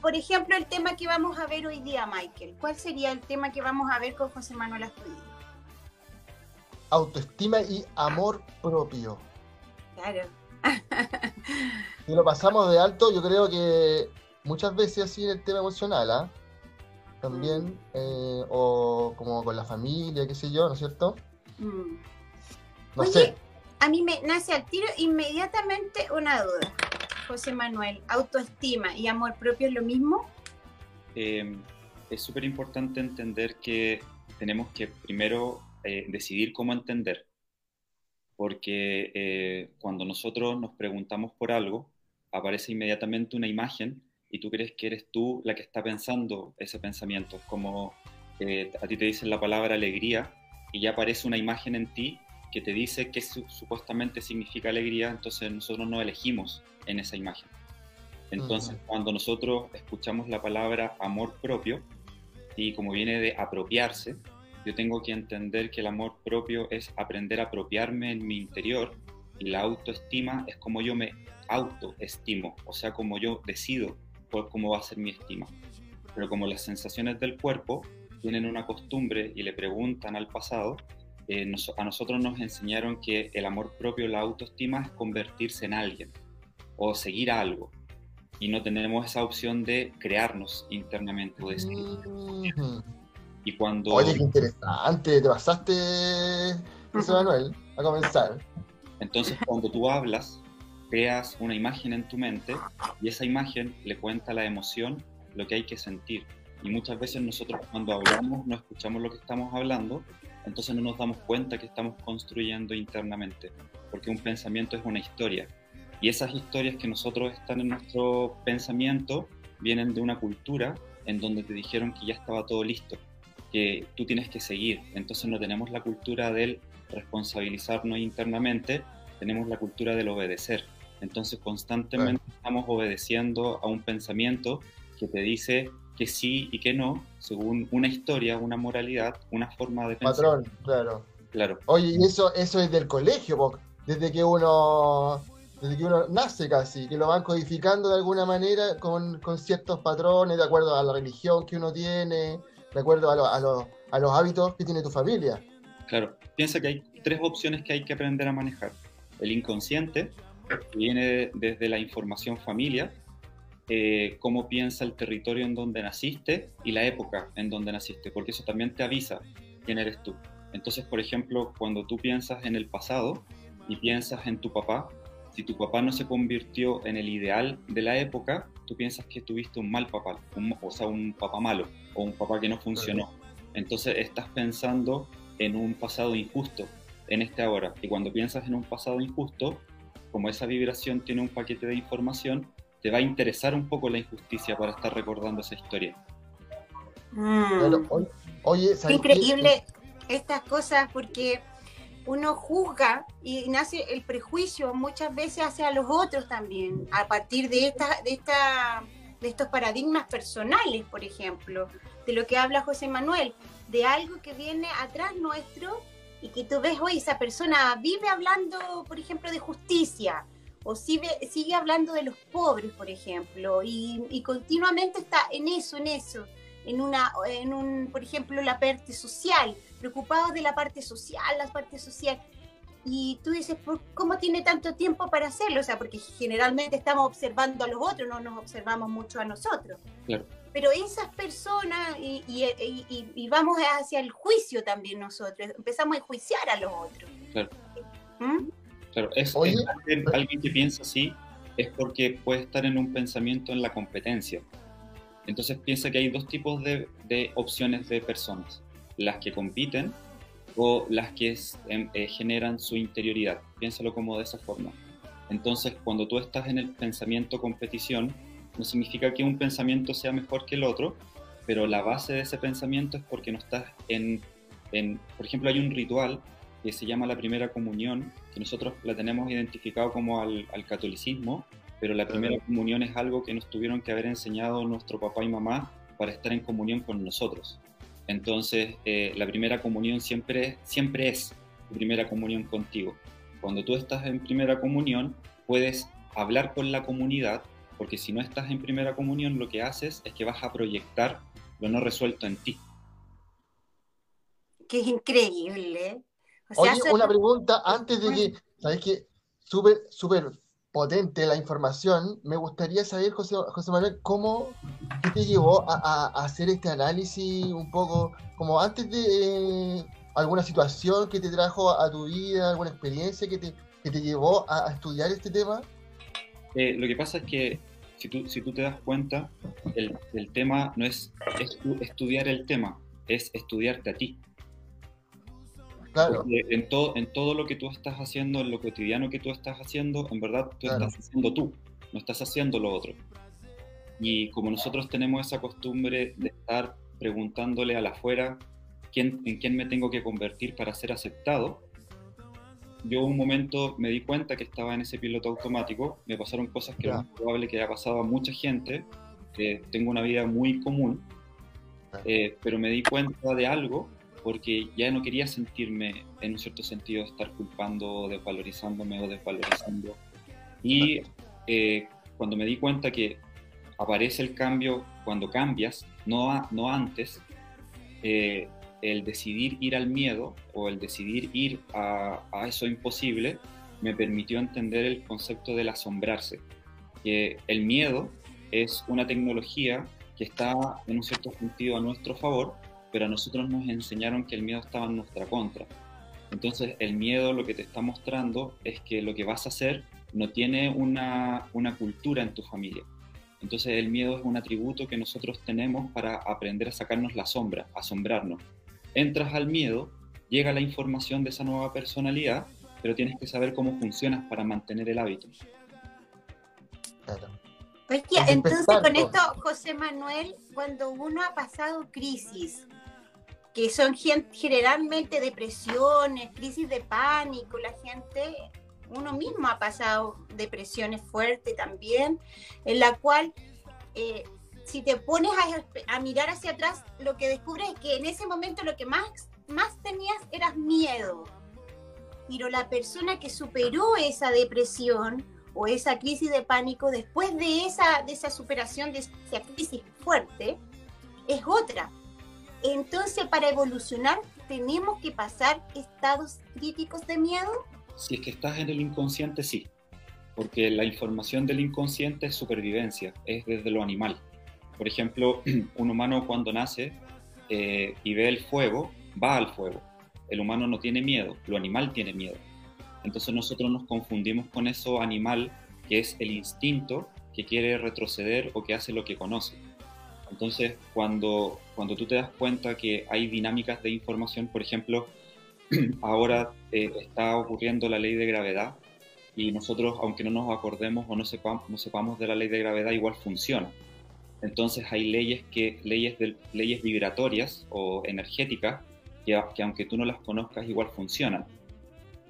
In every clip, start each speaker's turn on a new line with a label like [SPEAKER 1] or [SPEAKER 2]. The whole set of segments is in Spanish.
[SPEAKER 1] por ejemplo, el tema que vamos a ver hoy día, Michael. ¿Cuál sería el tema que vamos a ver con José Manuel Astudillo?
[SPEAKER 2] Autoestima y amor propio.
[SPEAKER 1] Claro.
[SPEAKER 2] si lo pasamos de alto, yo creo que muchas veces así en el tema emocional, ¿ah? También, mm. eh, o como con la familia, qué sé yo, ¿no es cierto? Mm.
[SPEAKER 1] No sé. A mí me nace al tiro inmediatamente una duda. José Manuel, ¿autoestima y amor propio es lo mismo?
[SPEAKER 3] Em, es súper importante entender que tenemos que primero eh, decidir cómo entender, porque eh, cuando nosotros nos preguntamos por algo, aparece inmediatamente una imagen y tú crees que eres tú la que está pensando ese pensamiento. Como eh, a ti te dicen la palabra alegría y ya aparece una imagen en ti que te dice qué supuestamente significa alegría, entonces nosotros no elegimos en esa imagen. Entonces, cuando nosotros escuchamos la palabra amor propio, y como viene de apropiarse, yo tengo que entender que el amor propio es aprender a apropiarme en mi interior y la autoestima es como yo me autoestimo, o sea, como yo decido cómo va a ser mi estima. Pero como las sensaciones del cuerpo tienen una costumbre y le preguntan al pasado, eh, a nosotros nos enseñaron que el amor propio, la autoestima es convertirse en alguien o seguir a algo. Y no tenemos esa opción de crearnos internamente o decir. Y cuando...
[SPEAKER 2] Oye, qué interesante, te pasaste, José Manuel, a comenzar.
[SPEAKER 3] Entonces, cuando tú hablas, creas una imagen en tu mente y esa imagen le cuenta la emoción, lo que hay que sentir. Y muchas veces nosotros cuando hablamos no escuchamos lo que estamos hablando, entonces no nos damos cuenta que estamos construyendo internamente, porque un pensamiento es una historia y esas historias que nosotros están en nuestro pensamiento vienen de una cultura en donde te dijeron que ya estaba todo listo, que tú tienes que seguir. Entonces no tenemos la cultura del responsabilizarnos internamente, tenemos la cultura del obedecer. Entonces constantemente estamos obedeciendo a un pensamiento que te dice que sí y que no, según una historia, una moralidad, una forma de
[SPEAKER 2] pensar. Patrón, claro. Claro. Oye, y eso, eso es del colegio, desde que uno desde que uno nace casi, que lo van codificando de alguna manera con, ciertos patrones, de acuerdo a la religión que uno tiene, de acuerdo a, a, los hábitos que tiene tu familia.
[SPEAKER 3] Claro, piensa que hay tres opciones que hay que aprender a manejar. El inconsciente, que viene desde la información familia, eh, cómo piensa el territorio en donde naciste y la época en donde naciste, porque eso también te avisa quién eres tú. Entonces, por ejemplo, cuando tú piensas en el pasado y piensas en tu papá, si tu papá no se convirtió en el ideal de la época, tú piensas que tuviste un mal papá, o sea, un papá malo o un papá que no funcionó. Entonces estás pensando en un pasado injusto en este ahora. Y cuando piensas en un pasado injusto, como esa vibración tiene un paquete de información, te va a interesar un poco la injusticia para estar recordando esa historia.
[SPEAKER 1] Mm. oye, Increíble estas cosas porque uno juzga y nace el prejuicio muchas veces hacia los otros también, a partir de, esta, de, esta, de estos paradigmas personales, por ejemplo, de lo que habla José Manuel, de algo que viene atrás nuestro y que tú ves, hoy esa persona vive hablando, por ejemplo, de justicia, o sigue, sigue hablando de los pobres, por ejemplo, y, y continuamente está en eso, en eso en una, en un, por ejemplo, la parte social, preocupados de la parte social, la parte social. Y tú dices, ¿cómo tiene tanto tiempo para hacerlo? O sea, porque generalmente estamos observando a los otros, no nos observamos mucho a nosotros. Pero esas personas, y, y, vamos hacia el juicio también nosotros, empezamos a enjuiciar a los otros.
[SPEAKER 3] Claro. ¿Mm? Claro, es, alguien que piensa así es porque puede estar en un pensamiento en la competencia. Entonces piensa que hay dos tipos de, opciones de personas, las que compiten o las que em, eh, generan su interioridad. Piénsalo como de esa forma. Entonces, cuando tú estás en el pensamiento competición, no significa que un pensamiento sea mejor que el otro, pero la base de ese pensamiento es porque no estás en, por ejemplo, hay un ritual que se llama la primera comunión, que nosotros la tenemos identificado como al catolicismo, pero la primera comunión es algo que nos tuvieron que haber enseñado nuestro papá y mamá para estar en comunión con nosotros. Entonces, eh, la primera comunión siempre, siempre es tu primera comunión contigo. Cuando tú estás en primera comunión, puedes hablar con la comunidad porque si no estás en primera comunión, lo que haces es que vas a proyectar lo no resuelto en ti.
[SPEAKER 1] Que es increíble.
[SPEAKER 2] Oye, una pregunta antes de que, ¿sabes qué? Súper, súper potente la información. Me gustaría saber, José, José Manuel, cómo qué te llevó a, hacer este análisis un poco, como antes de eh, alguna situación que te trajo a, tu vida, alguna experiencia que te, que te llevó a, estudiar este tema.
[SPEAKER 3] Eh, lo que pasa es que si tú, si tú te das cuenta, el, el tema no es, es estudiar el tema, es estudiarte a ti. En todo, en todo lo que tú estás haciendo, en lo cotidiano que tú estás haciendo, en verdad tú estás haciendo tú, no estás haciendo lo otro. Y como nosotros tenemos esa costumbre de estar preguntándole a la afuera quién, en quién me tengo que convertir para ser aceptado, yo un momento me di cuenta que estaba en ese piloto automático, me pasaron cosas que es probable que haya pasado a mucha gente, que tengo una vida muy común, eh, pero me di cuenta de algo porque ya no quería sentirme, en un cierto sentido, estar culpando, desvalorizándome o desvalorizando. Y eh, cuando me di cuenta que aparece el cambio cuando cambias, no, no antes, eh, el decidir ir al miedo o el decidir ir a, a, eso imposible me permitió entender el concepto del asombrarse, que el miedo es una tecnología que está en un cierto sentido a nuestro favor, pero a nosotros nos enseñaron que el miedo estaba en nuestra contra. Entonces el miedo lo que te está mostrando es que lo que vas a hacer no tiene una, una cultura en tu familia. Entonces el miedo es un atributo que nosotros tenemos para aprender a sacarnos la sombra, asombrarnos. Entras al miedo, llega la información de esa nueva personalidad, pero tienes que saber cómo funcionas para mantener el hábito.
[SPEAKER 1] Pues entonces con esto, José Manuel, cuando uno ha pasado crisis, que son generalmente depresiones, crisis de pánico, la gente, uno mismo ha pasado depresiones fuertes también, en la cual eh, si te pones a, mirar hacia atrás, lo que descubres es que en ese momento lo que más, más tenías era miedo. Pero la persona que superó esa depresión o esa crisis de pánico, después de esa, de esa superación de esa crisis fuerte, es otra entonces, para evolucionar, ¿tenemos que pasar estados críticos de miedo?
[SPEAKER 3] Si es que estás en el inconsciente, sí. Porque la información del inconsciente es supervivencia, es desde lo animal. Por ejemplo, un humano cuando nace eh, y ve el fuego, va al fuego. El humano no tiene miedo, lo animal tiene miedo. Entonces nosotros nos confundimos con eso animal que es el instinto que quiere retroceder o que hace lo que conoce. Entonces, cuando, cuando tú te das cuenta que hay dinámicas de información, por ejemplo, ahora eh, está ocurriendo la ley de gravedad y nosotros, aunque no nos acordemos o no sepamos, no sepamos de la ley de gravedad, igual funciona. Entonces hay leyes, que, leyes, de, leyes vibratorias o energéticas que, que, aunque tú no las conozcas, igual funcionan.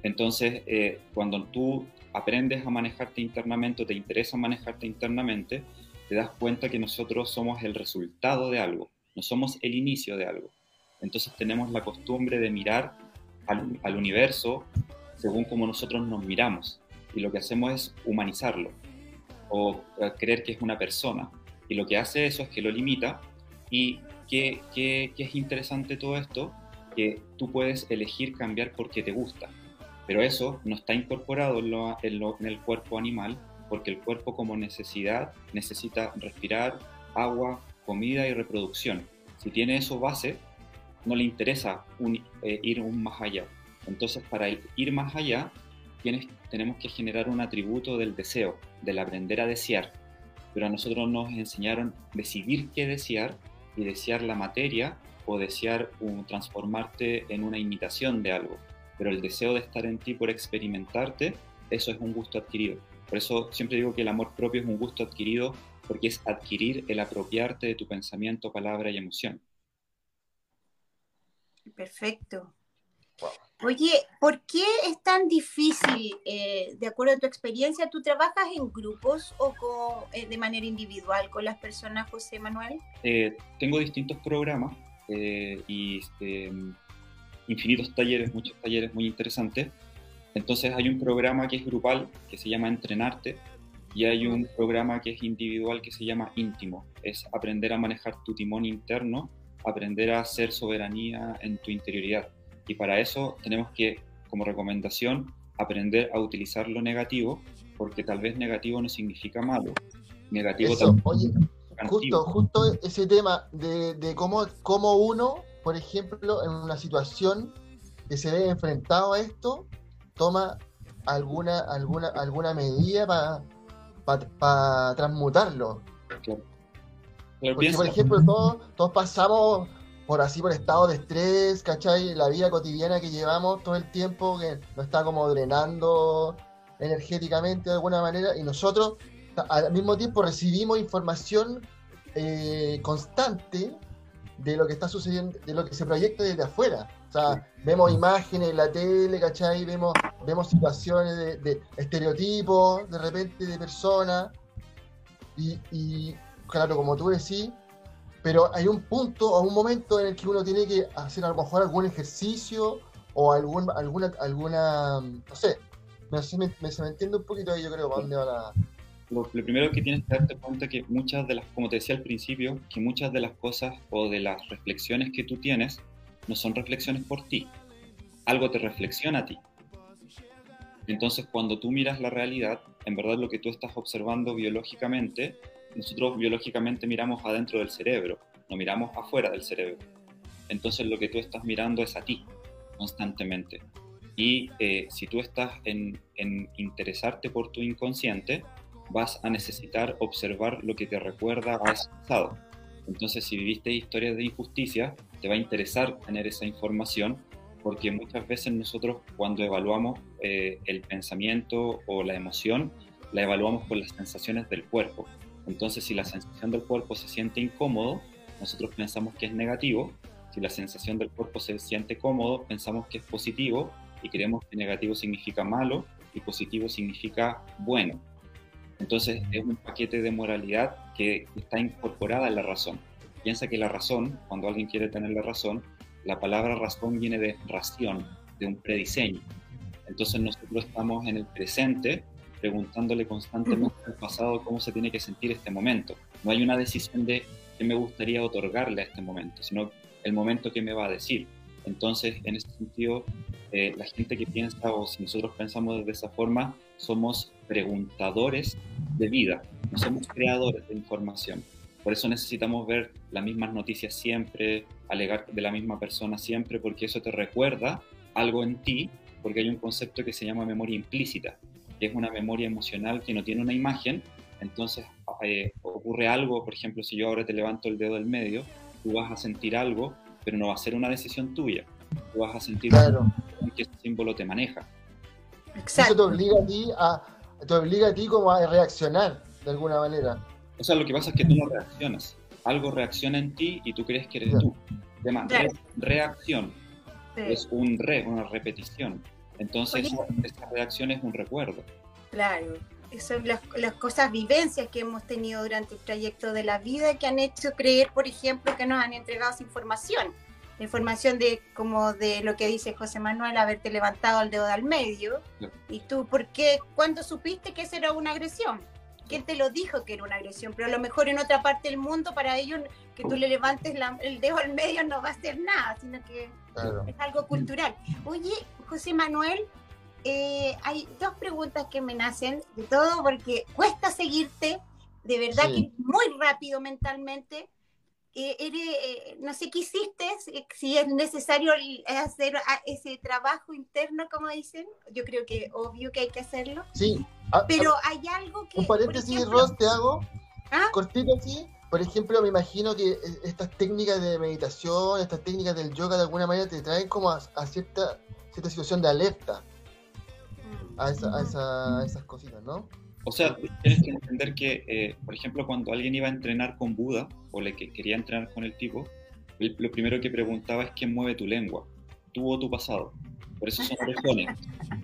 [SPEAKER 3] Entonces, eh, cuando tú aprendes a manejarte internamente o te interesa manejarte internamente, te das cuenta que nosotros somos el resultado de algo, no somos el inicio de algo. Entonces tenemos la costumbre de mirar al, universo según como nosotros nos miramos y lo que hacemos es humanizarlo o eh, creer que es una persona. Y lo que hace eso es que lo limita y que, es interesante todo esto, que tú puedes elegir cambiar porque te gusta, pero eso no está incorporado en el cuerpo animal porque el cuerpo como necesidad necesita respirar, agua, comida y reproducción. Si tiene eso base, no le interesa eh, ir un más allá. Entonces, para ir más allá, tenemos que generar un atributo del deseo, del aprender a desear. Pero a nosotros nos enseñaron decidir qué desear y desear la materia o desear transformarte en una imitación de algo. Pero el deseo de estar en ti por experimentarte, eso es un gusto adquirido. Por eso siempre digo que el amor propio es un gusto adquirido porque es adquirir el apropiarte de tu pensamiento, palabra y emoción.
[SPEAKER 1] Perfecto. Oye, ¿por qué es tan difícil, eh, de acuerdo a tu experiencia, tú trabajas en grupos o eh, de manera individual con las personas, José Manuel?
[SPEAKER 3] Eh, tengo distintos programas y infinitos talleres, muchos talleres muy interesantes. Entonces hay un programa que es grupal, que se llama Entrenarte, y hay un programa que es individual que se llama íntimo. Es aprender a manejar tu timón interno, aprender a hacer soberanía en tu interioridad. Y para eso tenemos que, como recomendación, aprender a utilizar lo negativo, porque tal vez negativo no significa malo. Negativo
[SPEAKER 2] oye, justo, justo ese tema de, de cómo, cómo uno, por ejemplo, en una situación que se ve enfrentado a esto, toma alguna, alguna, alguna medida para para transmutarlo. Porque, por ejemplo, todos, todos pasamos por así, por estado de estrés, ¿cachai? La vida cotidiana que llevamos todo el tiempo, que nos está como drenando energéticamente de alguna manera, y nosotros al mismo tiempo recibimos información eh, constante de lo que está sucediendo, de lo que se proyecta desde afuera. O sea, vemos imágenes en la tele, ¿cachai? Vemos, vemos situaciones de, estereotipos, de repente, de personas. Y, claro, como tú decís, pero hay un punto o un momento en el que uno tiene que hacer a lo mejor algún ejercicio o algún, alguna, alguna, no sé, me, se, me, entiende un poquito ahí, yo creo, para dónde va la...
[SPEAKER 3] Lo, lo, primero que tienes que darte cuenta que muchas de las, como te decía al principio, que muchas de las cosas o de las reflexiones que tú tienes no son reflexiones por ti. Algo te reflexiona a ti. Entonces, cuando tú miras la realidad, en verdad lo que tú estás observando biológicamente, nosotros biológicamente miramos adentro del cerebro, no miramos afuera del cerebro. Entonces, lo que tú estás mirando es a ti constantemente. Y eh, si tú estás en, en interesarte por tu inconsciente, vas a necesitar observar lo que te recuerda a ese pasado. Entonces, si viviste historias de injusticia, te va a interesar tener esa información porque muchas veces nosotros cuando evaluamos eh, el pensamiento o la emoción, la evaluamos por las sensaciones del cuerpo. Entonces, si la sensación del cuerpo se siente incómodo, nosotros pensamos que es negativo. Si la sensación del cuerpo se siente cómodo, pensamos que es positivo y creemos que negativo significa malo y positivo significa bueno. Entonces es un paquete de moralidad que está incorporada en la razón. Piensa que la razón, cuando alguien quiere tener la razón, la palabra razón viene de ración, de un prediseño. Entonces nosotros estamos en el presente preguntándole constantemente al pasado cómo se tiene que sentir este momento. No hay una decisión de qué me gustaría otorgarle a este momento, sino el momento que me va a decir. Entonces, en ese sentido, eh, la gente que piensa, o si nosotros pensamos de esa forma, somos preguntadores de vida, no somos creadores de información. Por eso necesitamos ver las mismas noticias siempre, alegar de la misma persona siempre, porque eso te recuerda algo en ti, porque hay un concepto que se llama memoria implícita, que es una memoria emocional que no tiene una imagen, entonces eh, ocurre algo, por ejemplo, si yo ahora te levanto el dedo del medio, tú vas a sentir algo, pero no va a ser una decisión tuya, tú vas a sentir claro. que ese símbolo te maneja.
[SPEAKER 2] Exacto. Eso te obliga a ti a, te obliga a ti como a reaccionar de alguna manera.
[SPEAKER 3] O sea, lo que pasa es que tú no reaccionas. Algo reacciona en ti y tú crees que eres tú. Además, reacción es un re, una repetición. Entonces, esa reacción es un recuerdo.
[SPEAKER 1] Claro. Son las, las, cosas, vivencias que hemos tenido durante el trayecto de la vida que han hecho creer, por ejemplo, que nos han entregado esa información información de como de lo que dice José Manuel, haberte levantado el dedo al medio. Y tú, ¿por qué? ¿Cuándo supiste que eso era una agresión? ¿Quién te lo dijo que era una agresión? Pero a lo mejor en otra parte del mundo, para ellos, que tú le levantes el dedo al medio no va a ser nada, sino que es algo cultural. Oye, José Manuel, eh, hay dos preguntas que me nacen de todo porque cuesta seguirte, de verdad que muy rápido mentalmente eh, eh, no sé qué hiciste, si es necesario hacer ese trabajo interno, como dicen, yo creo que obvio que hay que hacerlo.
[SPEAKER 2] Sí.
[SPEAKER 1] Pero hay algo que...
[SPEAKER 2] Un paréntesis, Ros, te hago, ¿Ah? cortito así. Por ejemplo, me imagino que e, estas técnicas de meditación, estas técnicas del yoga, de alguna manera te traen como a, cierta, cierta situación de alerta mm. a, esa, a esas cositas, ¿no?
[SPEAKER 3] O sea, tienes que entender que, eh, por ejemplo, cuando alguien iba a entrenar con Buda, o le que quería entrenar con el tipo, lo primero que preguntaba es quién mueve tu lengua, tú o tu pasado. Por eso son orejones.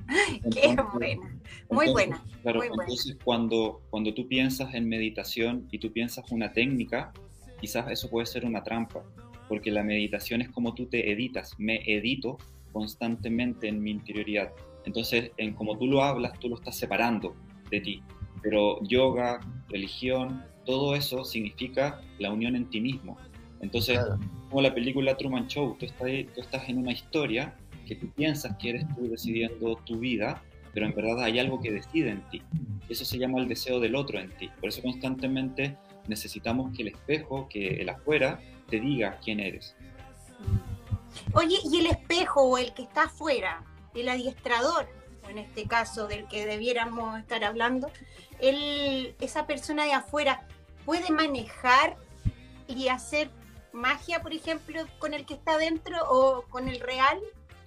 [SPEAKER 1] Qué buena, muy buena.
[SPEAKER 3] Claro, entonces cuando, cuando tú piensas en meditación y tú piensas una técnica, quizás eso puede ser una trampa, porque la meditación es como tú te editas, me edito constantemente en mi interioridad. Entonces, en como tú lo hablas, tú lo estás separando de ti. Pero yoga, religión, todo eso significa la unión en ti mismo. Entonces, como la película Truman Show, tú estás, tú estás en una historia que tú piensas que eres tú decidiendo tu vida, pero en verdad hay algo que decide en ti. Eso se llama el deseo del otro en ti. Por eso constantemente necesitamos que el espejo, que el afuera, te diga quién eres.
[SPEAKER 1] Oye, y el espejo o el que está afuera, el adiestrador, en este caso del que debiéramos estar hablando, esa persona de afuera puede manejar y hacer magia, por ejemplo, con el que está dentro o con el real.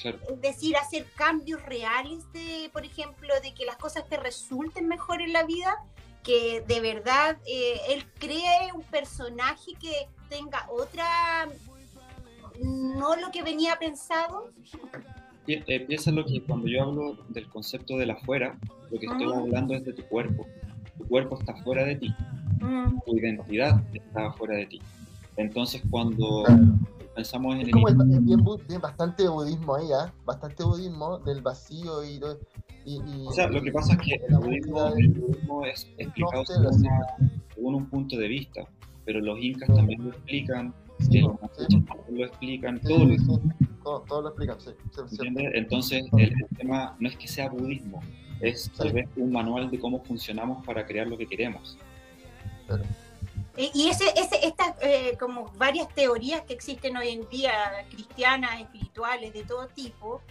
[SPEAKER 1] Es decir, hacer cambios reales de, por ejemplo, de que las cosas te resulten mejor en la vida, que de verdad eh, él cree un personaje que tenga otra, no lo que venía pensado.
[SPEAKER 3] Eh, piensa lo que cuando yo hablo del concepto del afuera, lo que estoy hablando es de tu cuerpo. Tu cuerpo está fuera de ti. Mm. Tu identidad está fuera de ti. Entonces, cuando pensamos en
[SPEAKER 2] es como el, bien, bien, bastante budismo ahí, ¿eh? bastante budismo del vacío y,
[SPEAKER 3] O sea, lo que pasa es que el budismo, es explicado según, un punto de vista, pero los incas también lo explican, los lo explican, todo,
[SPEAKER 2] lo explican, sí.
[SPEAKER 3] Entonces, el, tema no es que sea budismo, es tal vez un manual de cómo funcionamos para crear lo que queremos.
[SPEAKER 1] Y ese, ese, estas eh, como varias teorías que existen hoy en día, cristianas, espirituales, de todo tipo,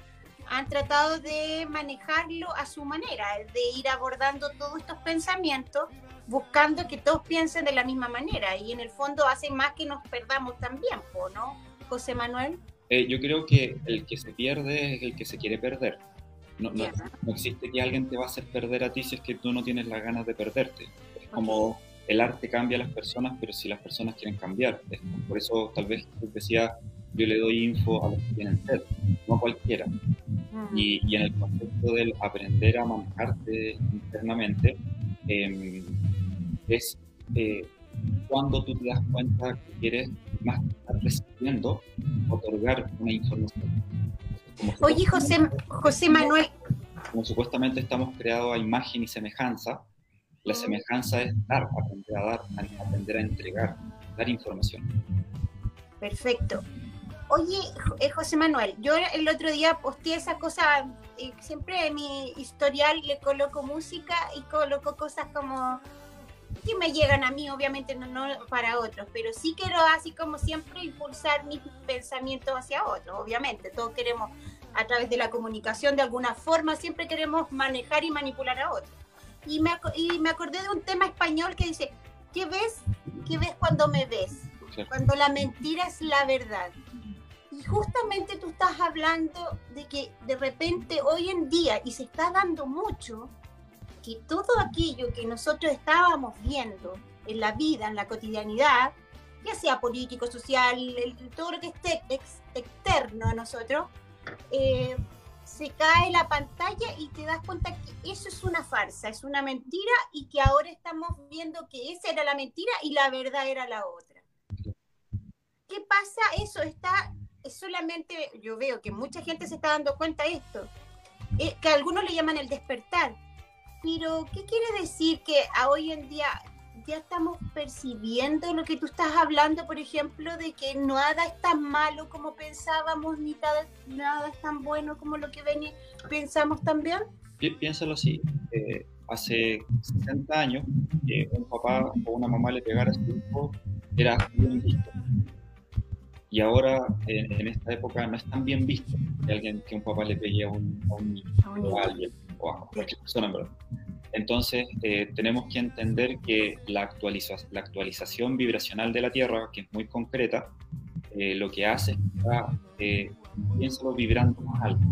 [SPEAKER 1] han tratado de manejarlo a su manera, de ir abordando todos estos pensamientos, buscando que todos piensen de la misma manera. Y en el fondo hace más que nos perdamos también, ¿no, José Manuel?
[SPEAKER 3] Eh, yo creo que el que se pierde es el que se quiere perder. No, no, existe que alguien te va a hacer perder a ti si es que tú no tienes las ganas de perderte. Es como el arte cambia a las personas, pero si las personas quieren cambiar. Por eso tal vez decía, yo le doy info a los que tienen sed, no a cualquiera. Y, y, en el concepto del aprender a manejarte internamente, em, es eh, cuando tú te das cuenta que quieres más que estar recibiendo, otorgar una información.
[SPEAKER 1] Oye, José, José Manuel.
[SPEAKER 3] Como supuestamente estamos creados a imagen y semejanza, la semejanza es dar, aprender a dar, aprender a entregar, dar información.
[SPEAKER 1] Perfecto. Oye, eh, José Manuel, yo el otro día posteé esa cosa, eh, siempre en mi historial le coloco música y coloco cosas como que me llegan a mí, obviamente no, no, para otros, pero sí quiero así como siempre impulsar mis pensamientos hacia otros, obviamente, todos queremos a través de la comunicación de alguna forma, siempre queremos manejar y manipular a otros y me, y me acordé de un tema español que dice, ¿qué ves? ¿Qué ves cuando me ves? Cuando la mentira es la verdad. Y justamente tú estás hablando de que de repente hoy en día, y se está dando mucho, que todo aquello que nosotros estábamos viendo en la vida, en la cotidianidad, ya sea político, social, todo lo que esté externo a nosotros, eh, se cae la pantalla y te das cuenta que eso es una farsa, es una mentira y que ahora estamos viendo que esa era la mentira y la verdad era la otra. ¿Qué pasa? Eso está solamente, yo veo que mucha gente se está dando cuenta de esto, eh, que algunos le llaman el despertar, pero ¿qué quiere decir que a hoy en día ya estamos percibiendo lo que tú estás hablando, por ejemplo, de que nada es tan malo como pensábamos, ni nada, es tan bueno como lo que ven pensamos también?
[SPEAKER 3] Piénsalo así. Eh, hace 60 años, que un papá o una mamá le pegara a su hijo era bien visto. Y ahora, en, esta época, no es tan bien visto que, alguien, que un papá le pegue a un, a un niño o a alguien o a cualquier persona, verdad. Entonces, eh, tenemos que entender que la, actualiza la actualización vibracional de la Tierra, que es muy concreta, eh, lo que hace es que eh, piénsalo vibrando más alto.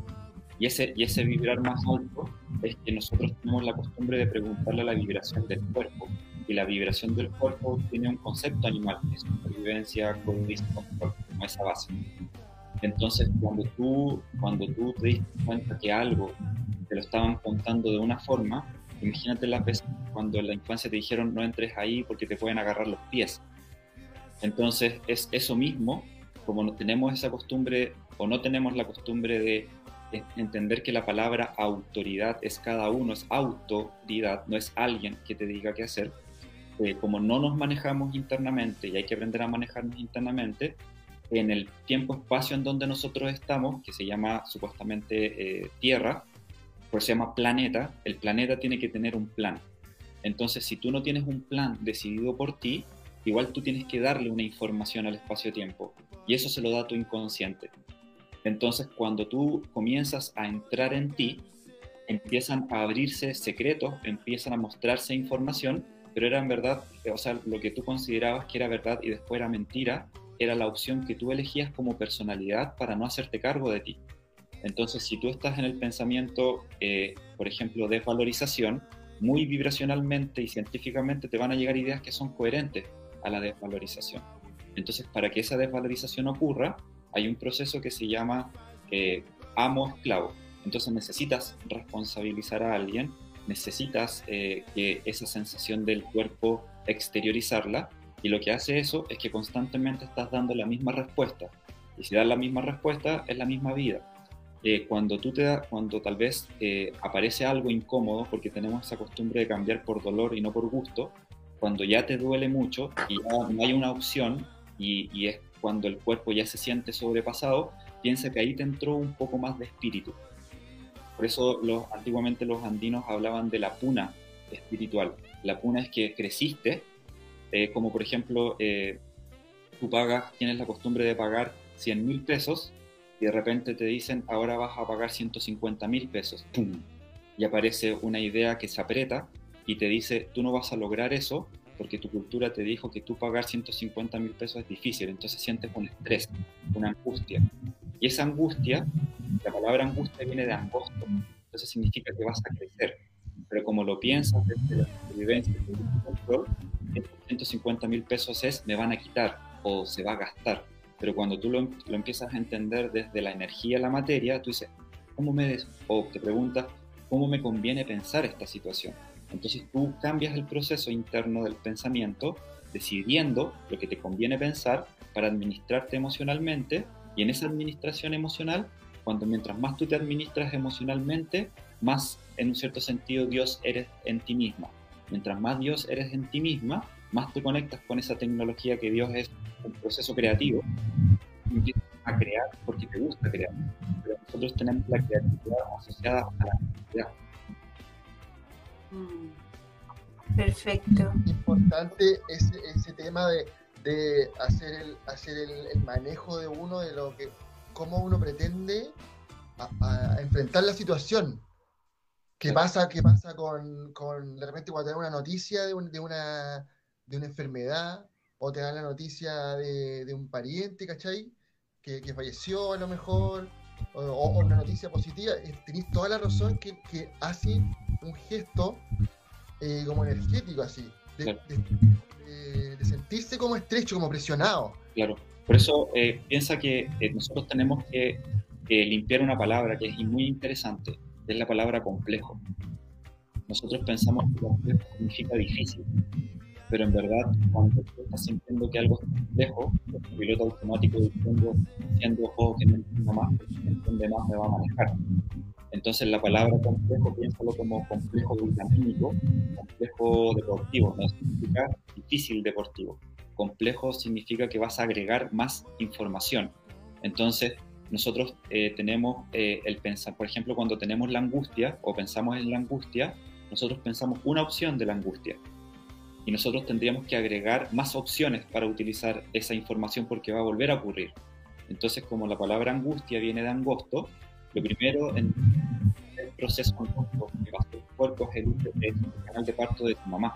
[SPEAKER 3] Y ese, y ese vibrar más alto es que nosotros tenemos la costumbre de preguntarle a la vibración del cuerpo. Y la vibración del cuerpo tiene un concepto animal, que es supervivencia, comunismo, como esa base. Entonces, cuando tú, cuando tú te diste cuenta que algo te lo estaban contando de una forma, Imagínate las veces cuando en la infancia te dijeron no entres ahí porque te pueden agarrar los pies. Entonces es eso mismo, como no tenemos esa costumbre o no tenemos la costumbre de entender que la palabra autoridad es cada uno, es autoridad, no es alguien que te diga qué hacer. Eh, como no nos manejamos internamente y hay que aprender a manejarnos internamente, en el tiempo-espacio en donde nosotros estamos, que se llama supuestamente eh, Tierra, por se llama planeta, el planeta tiene que tener un plan. Entonces, si tú no tienes un plan decidido por ti, igual tú tienes que darle una información al espacio-tiempo. Y eso se lo da tu inconsciente. Entonces, cuando tú comienzas a entrar en ti, empiezan a abrirse secretos, empiezan a mostrarse información, pero era en verdad, o sea, lo que tú considerabas que era verdad y después era mentira, era la opción que tú elegías como personalidad para no hacerte cargo de ti. Entonces, si tú estás en el pensamiento, eh, por ejemplo, de desvalorización, muy vibracionalmente y científicamente te van a llegar ideas que son coherentes a la desvalorización. Entonces, para que esa desvalorización ocurra, hay un proceso que se llama eh, amo-esclavo. Entonces necesitas responsabilizar a alguien, necesitas eh, que esa sensación del cuerpo exteriorizarla y lo que hace eso es que constantemente estás dando la misma respuesta. Y si das la misma respuesta, es la misma vida. Eh, cuando tú te da, cuando tal vez eh, aparece algo incómodo, porque tenemos esa costumbre de cambiar por dolor y no por gusto, cuando ya te duele mucho y ya no hay una opción y, es cuando el cuerpo ya se siente sobrepasado, piensa que ahí te entró un poco más de espíritu. Por eso los, antiguamente los andinos hablaban de la puna espiritual. La puna es que creciste eh, como por ejemplo, eh, tú pagas, tienes la costumbre de pagar 100 mil pesos y de repente te dicen, ahora vas a pagar 150 mil pesos. ¡Pum! Y aparece una idea que se aprieta y te dice, tú no vas a lograr eso porque tu cultura te dijo que tú pagar 150 mil pesos es difícil, entonces sientes un estrés, una angustia. Y esa angustia, la palabra angustia viene de angosto, entonces significa que vas a crecer. Pero como lo piensas desde la supervivencia, desde el control, 150 mil pesos es me van a quitar o se va a gastar. Pero cuando tú lo, lo empiezas a entender desde la energía, la materia, tú dices, ¿cómo me o te preguntas, ¿cómo me conviene pensar esta situación? Entonces tú cambias el proceso interno del pensamiento, decidiendo lo que te conviene pensar para administrarte emocionalmente y en esa administración emocional, cuando mientras más tú te administras emocionalmente, más en un cierto sentido Dios eres en ti misma. Mientras más Dios eres en ti misma, más te conectas con esa tecnología que Dios es un proceso creativo empiezas a crear porque te gusta crear. Pero nosotros tenemos la creatividad asociada a la creatividad.
[SPEAKER 1] Mm. Perfecto.
[SPEAKER 2] Importante ese, ese tema de, de, hacer, el, hacer el, manejo de uno, de lo que, cómo uno pretende a enfrentar la situación. ¿Qué pasa, qué pasa con, con, de repente cuando te dan una noticia de, de, una, de una enfermedad o te dan la noticia de, de un pariente, ¿cachai? Que, que, falleció a lo mejor, o, una noticia positiva, eh, tenéis toda la razón que, que hace un gesto eh, como energético así, de, de, sentirse como estrecho, como presionado.
[SPEAKER 3] Claro, por eso eh, piensa que nosotros tenemos que limpiar una palabra que es muy interesante, es la palabra complejo. Nosotros pensamos que complejo significa difícil, pero en verdad cuando tú estás sintiendo que algo es complejo, el piloto automático diciendo, diciendo oh, que no entiendo más, que entiende más me va a manejar. Entonces la palabra complejo, piénsalo como complejo vitamínico, complejo deportivo, no significa difícil deportivo. Complejo significa que vas a agregar más información. Entonces, nosotros eh, tenemos eh, el pensar, por ejemplo, cuando tenemos la angustia o pensamos en la angustia, nosotros pensamos una opción de la angustia. Y nosotros tendríamos que agregar más opciones para utilizar esa información porque va a volver a ocurrir. Entonces, como la palabra angustia viene de angosto, lo primero en el proceso angosto que va a cuerpo es el, el canal de parto de tu mamá.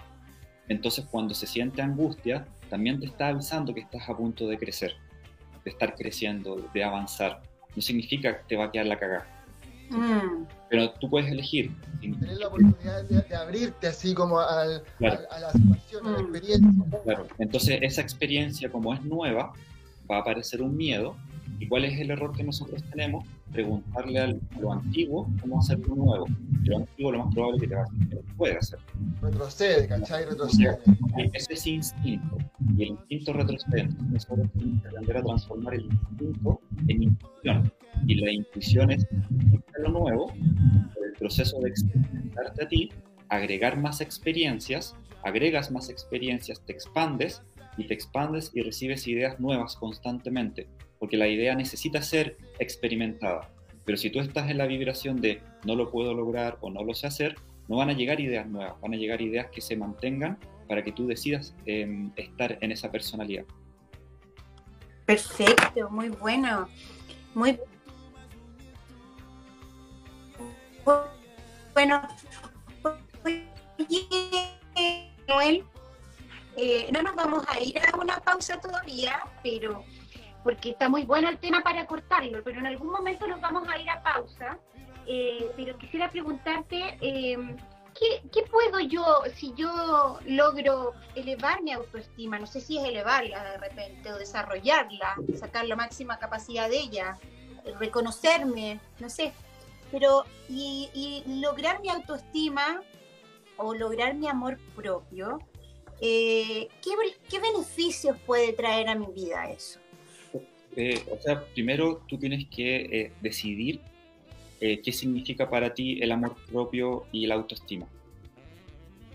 [SPEAKER 3] Entonces, cuando se siente angustia, también te está avisando que estás a punto de crecer, de estar creciendo, de avanzar no significa que te va a quedar la cagada. Mm. Pero tú puedes elegir.
[SPEAKER 2] Tener la oportunidad de, abrirte así como al, a, la situación, a la mm. experiencia.
[SPEAKER 3] Claro, entonces esa experiencia como es nueva, va a aparecer un miedo. ¿Y cuál es el error que nosotros tenemos? Preguntarle a lo antiguo cómo hacer lo nuevo. lo antiguo lo más probable es que te va a decir que lo puede hacer.
[SPEAKER 2] Retrocede, ¿cachai? Retrocede.
[SPEAKER 3] Ese es instinto. Y el instinto retrocede. Nosotros tenemos que aprender a transformar el instinto en intuición. Y la intuición es lo nuevo, el proceso de experimentarte a ti, agregar más experiencias, agregas más experiencias, te expandes y te expandes y recibes ideas nuevas constantemente, porque la idea necesita ser experimentada. Pero si tú estás en la vibración de no lo puedo lograr o no lo sé hacer, no van a llegar ideas nuevas, van a llegar ideas que se mantengan para que tú decidas em, estar en esa personalidad.
[SPEAKER 1] Perfecto, muy bueno. Muy bueno. Noel, eh, no nos vamos a ir a una pausa todavía, pero porque está muy bueno el tema para cortarlo, pero en algún momento nos vamos a ir a pausa. Eh, pero quisiera preguntarte, em, ¿qué, puedo yo, si yo logro elevar mi autoestima? No sé si es elevarla de repente o desarrollarla, sacar la máxima capacidad de ella, reconocerme, no sé. Pero, y, y lograr mi autoestima o lograr mi amor propio, eh, ¿qué, beneficios puede traer a mi vida eso?
[SPEAKER 3] Eh, o sea, primero tú tienes que eh, decidir qué significa para ti el amor propio y la autoestima.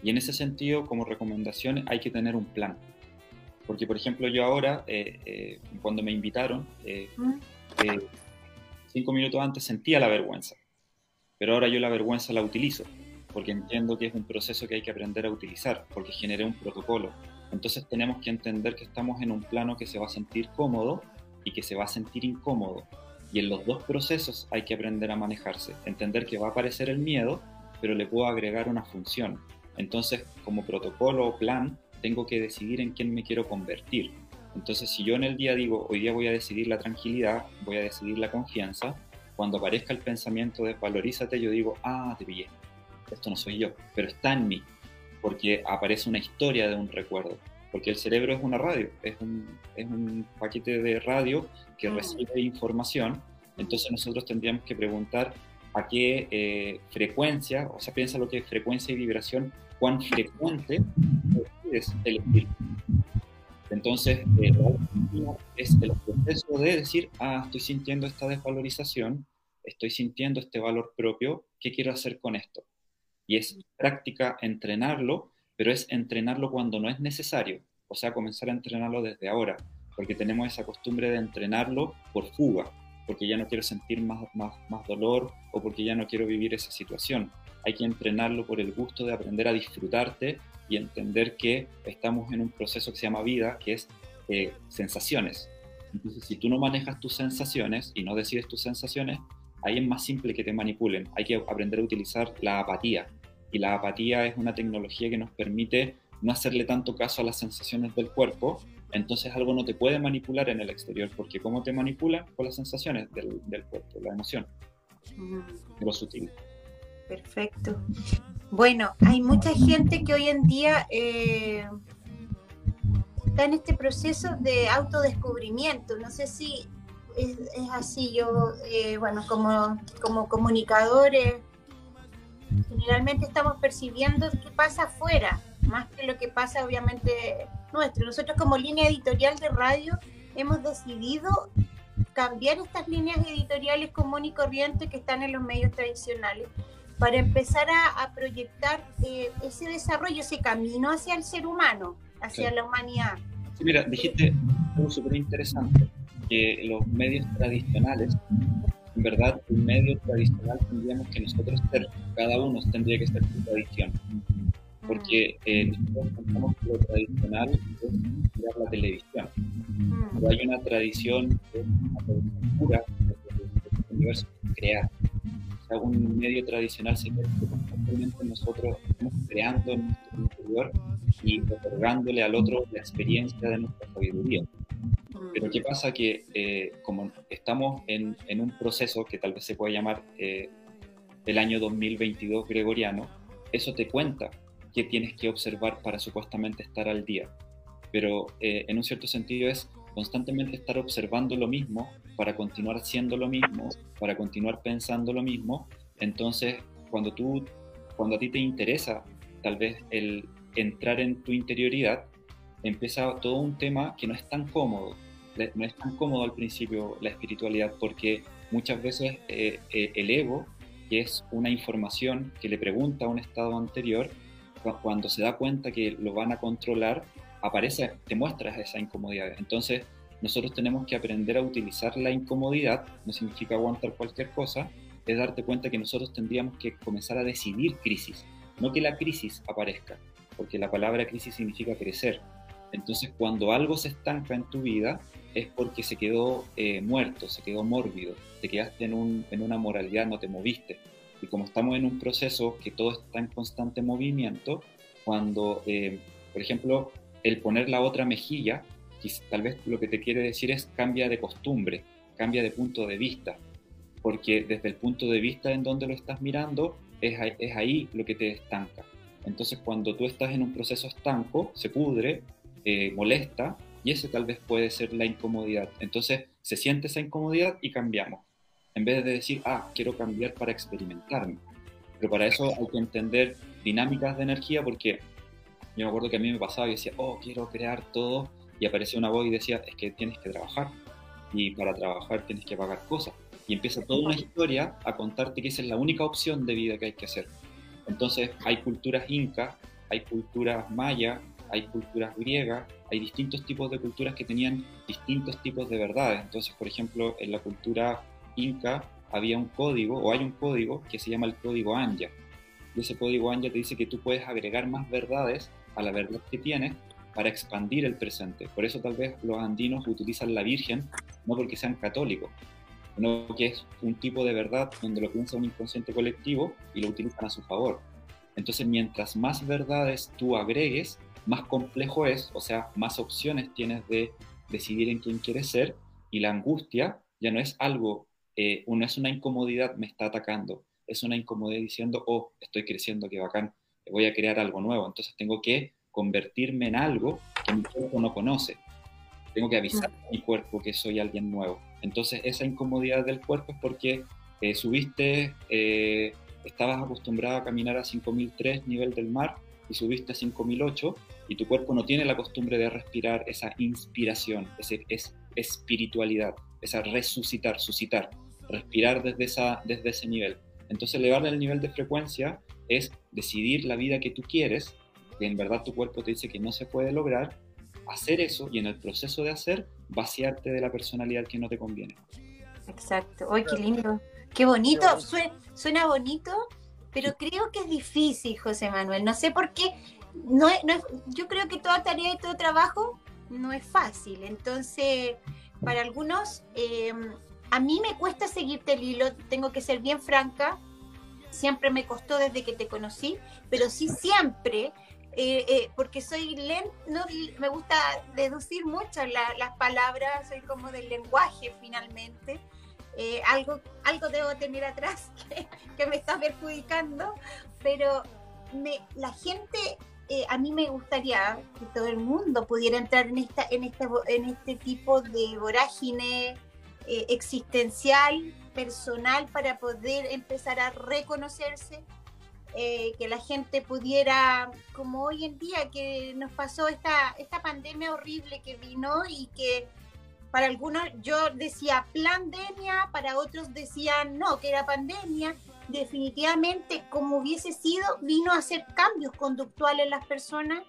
[SPEAKER 3] Y en ese sentido, como recomendación, hay que tener un plan. Porque, por ejemplo, yo ahora, cuando me invitaron, ¿Mm? cinco minutos antes sentía la vergüenza, pero ahora yo la vergüenza la utilizo porque entiendo que es un proceso que hay que aprender a utilizar, porque generé un protocolo. Entonces tenemos que entender que estamos en un plano que se va a sentir cómodo y que se va a sentir incómodo. Y en los dos procesos hay que aprender a manejarse, entender que va a aparecer el miedo, pero le puedo agregar una función. Entonces, como protocolo o plan, tengo que decidir en quién me quiero convertir. Entonces, si yo en el día digo, hoy día voy a decidir la tranquilidad, voy a decidir la confianza, cuando aparezca el pensamiento de valorízate, yo digo, ah, te pillé esto no soy yo, pero está en mí, porque aparece una historia de un recuerdo, porque el cerebro es una radio, es un, es un paquete de radio que mm. recibe información, entonces nosotros tendríamos que preguntar a qué eh, frecuencia, o sea, piensa lo que es frecuencia y vibración, cuán frecuente es el espíritu. Entonces, eh, es el proceso de decir, ah, estoy sintiendo esta desvalorización, estoy sintiendo este valor propio, ¿qué quiero hacer con esto? y es práctica entrenarlo, pero es entrenarlo cuando no es necesario, o sea, comenzar a entrenarlo desde ahora, porque tenemos esa costumbre de entrenarlo por fuga, porque ya no quiero sentir más, más, más dolor o porque ya no quiero vivir esa situación. Hay que entrenarlo por el gusto de aprender a disfrutarte y entender que estamos en un proceso que se llama vida, que es eh, sensaciones. Entonces, si tú no manejas tus sensaciones y no decides tus sensaciones, ahí es más simple que te manipulen. Hay que aprender a utilizar la apatía. Y la apatía es una tecnología que nos permite no hacerle tanto caso a las sensaciones del cuerpo. Entonces algo no te puede manipular en el exterior, porque ¿cómo te manipulan? Con las sensaciones del, cuerpo, la emoción, mm. lo sutil.
[SPEAKER 1] Perfecto. Bueno, hay mucha gente que hoy en día eh, está en este proceso de autodescubrimiento. No sé si es, así. Yo, eh, bueno, como, como comunicadores, generalmente estamos percibiendo qué pasa afuera, más que lo que pasa obviamente nuestro. Nosotros como línea editorial de radio hemos decidido cambiar estas líneas editoriales común y corriente que están en los medios tradicionales para empezar a, proyectar eh, ese desarrollo, ese camino hacia el ser humano, hacia la humanidad.
[SPEAKER 3] Sí, mira, dijiste algo súper interesante que los medios tradicionales, en verdad, un medio tradicional tendríamos que nosotros ser, cada uno tendría que ser su tradición. Porque eh, nosotros pensamos que lo tradicional es mirar la televisión. Pero hay una tradición que es una tradición pura del universo crear. Un medio tradicional que constantemente nosotros estamos creando en nuestro interior y otorgándole al otro la experiencia de nuestra sabiduría. Pero ¿qué pasa? Que eh, como estamos en, en, un proceso que tal vez se puede llamar eh, el año 2022 gregoriano, eso te cuenta qué tienes que observar para supuestamente estar al día. Pero eh, en un cierto sentido es constantemente estar observando lo mismo para continuar siendo lo mismo, para continuar pensando lo mismo. Entonces, cuando tú, cuando a ti te interesa tal vez el entrar en tu interioridad, empieza todo un tema que no es tan cómodo. No es tan cómodo al principio la espiritualidad porque muchas veces eh, eh, el ego, que es una información que le pregunta a un estado anterior, cuando se da cuenta que lo van a controlar, aparece, te muestras esa incomodidad. Entonces, nosotros tenemos que aprender a utilizar la incomodidad, no significa aguantar cualquier cosa, es darte cuenta que nosotros tendríamos que comenzar a decidir crisis, no que la crisis aparezca, porque la palabra crisis significa crecer. Entonces, cuando algo se estanca en tu vida, es porque se quedó eh, muerto, se quedó mórbido, te quedaste en, un, en una moralidad, no te moviste. Y como estamos en un proceso que todo está en constante movimiento, cuando, eh, por ejemplo, el poner la otra mejilla, tal vez lo que te quiere decir es cambia de costumbre, cambia de punto de vista, porque desde el punto de vista en donde lo estás mirando, es, es ahí lo que te estanca. Entonces cuando tú estás en un proceso estanco, se pudre, eh, molesta, y ese tal vez puede ser la incomodidad. Entonces se siente esa incomodidad y cambiamos, en vez de decir, ah, quiero cambiar para experimentarme. Pero para eso hay que entender dinámicas de energía porque yo me acuerdo que a mí me pasaba y decía, oh, quiero crear todo, y aparecía una voz y decía, es que tienes que trabajar, y para trabajar tienes que pagar cosas. Y empieza toda una historia a contarte que esa es la única opción de vida que hay que hacer. Entonces hay culturas incas, hay culturas mayas, hay culturas griegas, hay distintos tipos de culturas que tenían distintos tipos de verdades. Entonces, por ejemplo, en la cultura inca había un código, o hay un código, que se llama el código Anya. Y ese código Anya te dice que tú puedes agregar más verdades a la verdad que tienes para expandir el presente. Por eso tal vez los andinos utilizan la Virgen, no porque sean católicos, sino que es un tipo de verdad donde lo piensa un inconsciente colectivo y lo utilizan a su favor. Entonces, mientras más verdades tú agregues, más complejo es, o sea, más opciones tienes de decidir en quién quieres ser y la angustia ya no es algo, eh, no es una incomodidad, me está atacando, es una incomodidad diciendo, oh, estoy creciendo, qué bacán, voy a crear algo nuevo, entonces tengo que convertirme en algo que mi cuerpo no conoce. Tengo que avisar a mi cuerpo que soy alguien nuevo. Entonces esa incomodidad del cuerpo es porque eh, subiste, eh, estabas acostumbrado a caminar a 5003 nivel del mar y subiste a 5008 y tu cuerpo no tiene la costumbre de respirar esa inspiración, ese, es espiritualidad, esa resucitar, suscitar, respirar desde, esa, desde ese nivel. Entonces elevarle el nivel de frecuencia es decidir la vida que tú quieres, que en verdad tu cuerpo te dice que no se puede lograr, hacer eso y en el proceso de hacer vaciarte de la personalidad que no te conviene.
[SPEAKER 1] Exacto. ¡Ay, qué lindo! ¡Qué bonito! Suena, bonito, pero creo que es difícil, José Manuel. No sé por qué. No yo creo que toda tarea y todo trabajo no es fácil. Entonces, para algunos, em, a mí me cuesta seguirte el hilo, tengo que ser bien franca siempre me costó desde que te conocí, pero sí siempre, eh, eh, porque soy lento, no, me gusta deducir mucho las palabras, soy como del lenguaje finalmente. Eh, algo, algo debo tener atrás que, me está perjudicando, pero me, la gente, a mí me gustaría que todo el mundo pudiera entrar en, esta, en, este, en este tipo de vorágine existencial personal para poder empezar a reconocerse, eh, que la gente pudiera, como hoy en día que nos pasó esta, esta pandemia horrible que vino y que para algunos yo decía pandemia, para otros decían no, que era pandemia. Definitivamente, como hubiese sido, vino a hacer cambios conductuales en las personas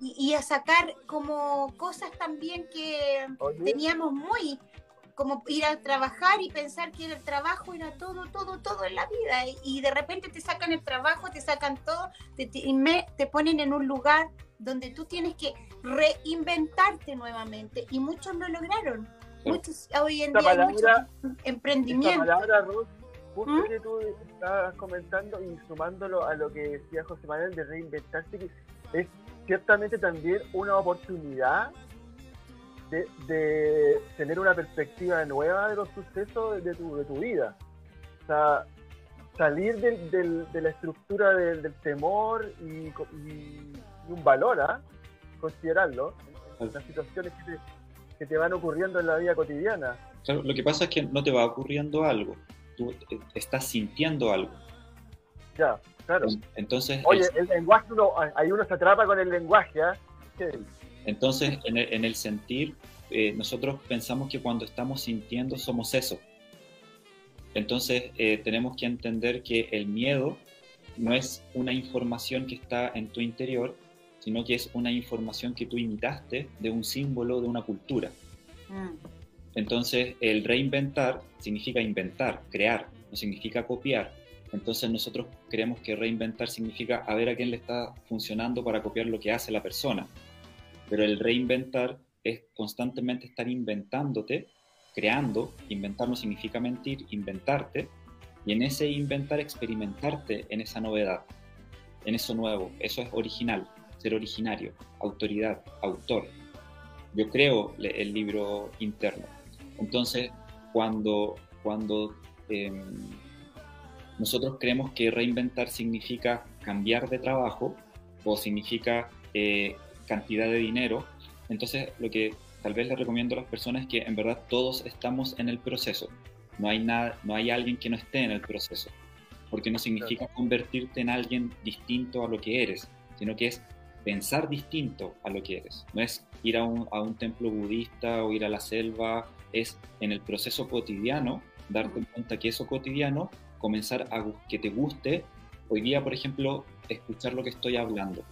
[SPEAKER 1] y, a sacar como cosas también que teníamos muy como ir a trabajar y pensar que el trabajo era todo, todo, todo en la vida. Y, de repente te sacan el trabajo, te sacan todo, te, te, ponen en un lugar donde tú tienes que reinventarte nuevamente. Y muchos lo lograron. Muchos hoy en día hay muchos emprendimientos.
[SPEAKER 4] palabra, Ruth, justo ¿Mm? que tú estabas comentando y sumándolo a lo que decía José Manuel de reinventarse, que es ciertamente también una oportunidad de, tener una perspectiva nueva de los sucesos de tu, de tu vida. O sea, salir del, de la estructura del, temor y, un valor, ¿ah? considerarlo, en las situaciones que te van ocurriendo en la vida cotidiana.
[SPEAKER 3] Claro, lo que pasa es que no te va ocurriendo algo, tú eh, estás sintiendo algo.
[SPEAKER 4] Ya, claro.
[SPEAKER 3] Entonces,
[SPEAKER 4] Oye, el, lenguaje, uno, ahí uno se atrapa con el lenguaje, ¿ah?
[SPEAKER 3] Entonces, en el, sentir, eh, nosotros pensamos que cuando estamos sintiendo somos eso. Entonces, eh, tenemos que entender que el miedo no es una información que está en tu interior, sino que es una información que tú imitaste de un símbolo de una cultura. Mm. Entonces, el reinventar significa inventar, crear, no significa copiar. Entonces, nosotros creemos que reinventar significa a ver a quién le está funcionando para copiar lo que hace la persona. Pero el reinventar es constantemente estar inventándote, creando. Inventar no significa mentir, inventarte. Y en ese inventar, experimentarte en esa novedad, en eso nuevo. Eso es original, ser originario, autoridad, autor. Yo creo el libro interno. Entonces, cuando, cuando em, nosotros creemos que reinventar significa cambiar de trabajo o significa eh, cantidad de dinero, entonces lo que tal vez le recomiendo a las personas es que en verdad todos estamos en el proceso. No hay, nada, no hay alguien que no esté en el proceso, porque no significa convertirte en alguien distinto a lo que eres, sino que es pensar distinto a lo que eres. No es ir a un, a un templo budista o ir a la selva, es en el proceso cotidiano darte cuenta que eso cotidiano, comenzar a que te guste. Hoy día, por ejemplo, escuchar lo que estoy hablando.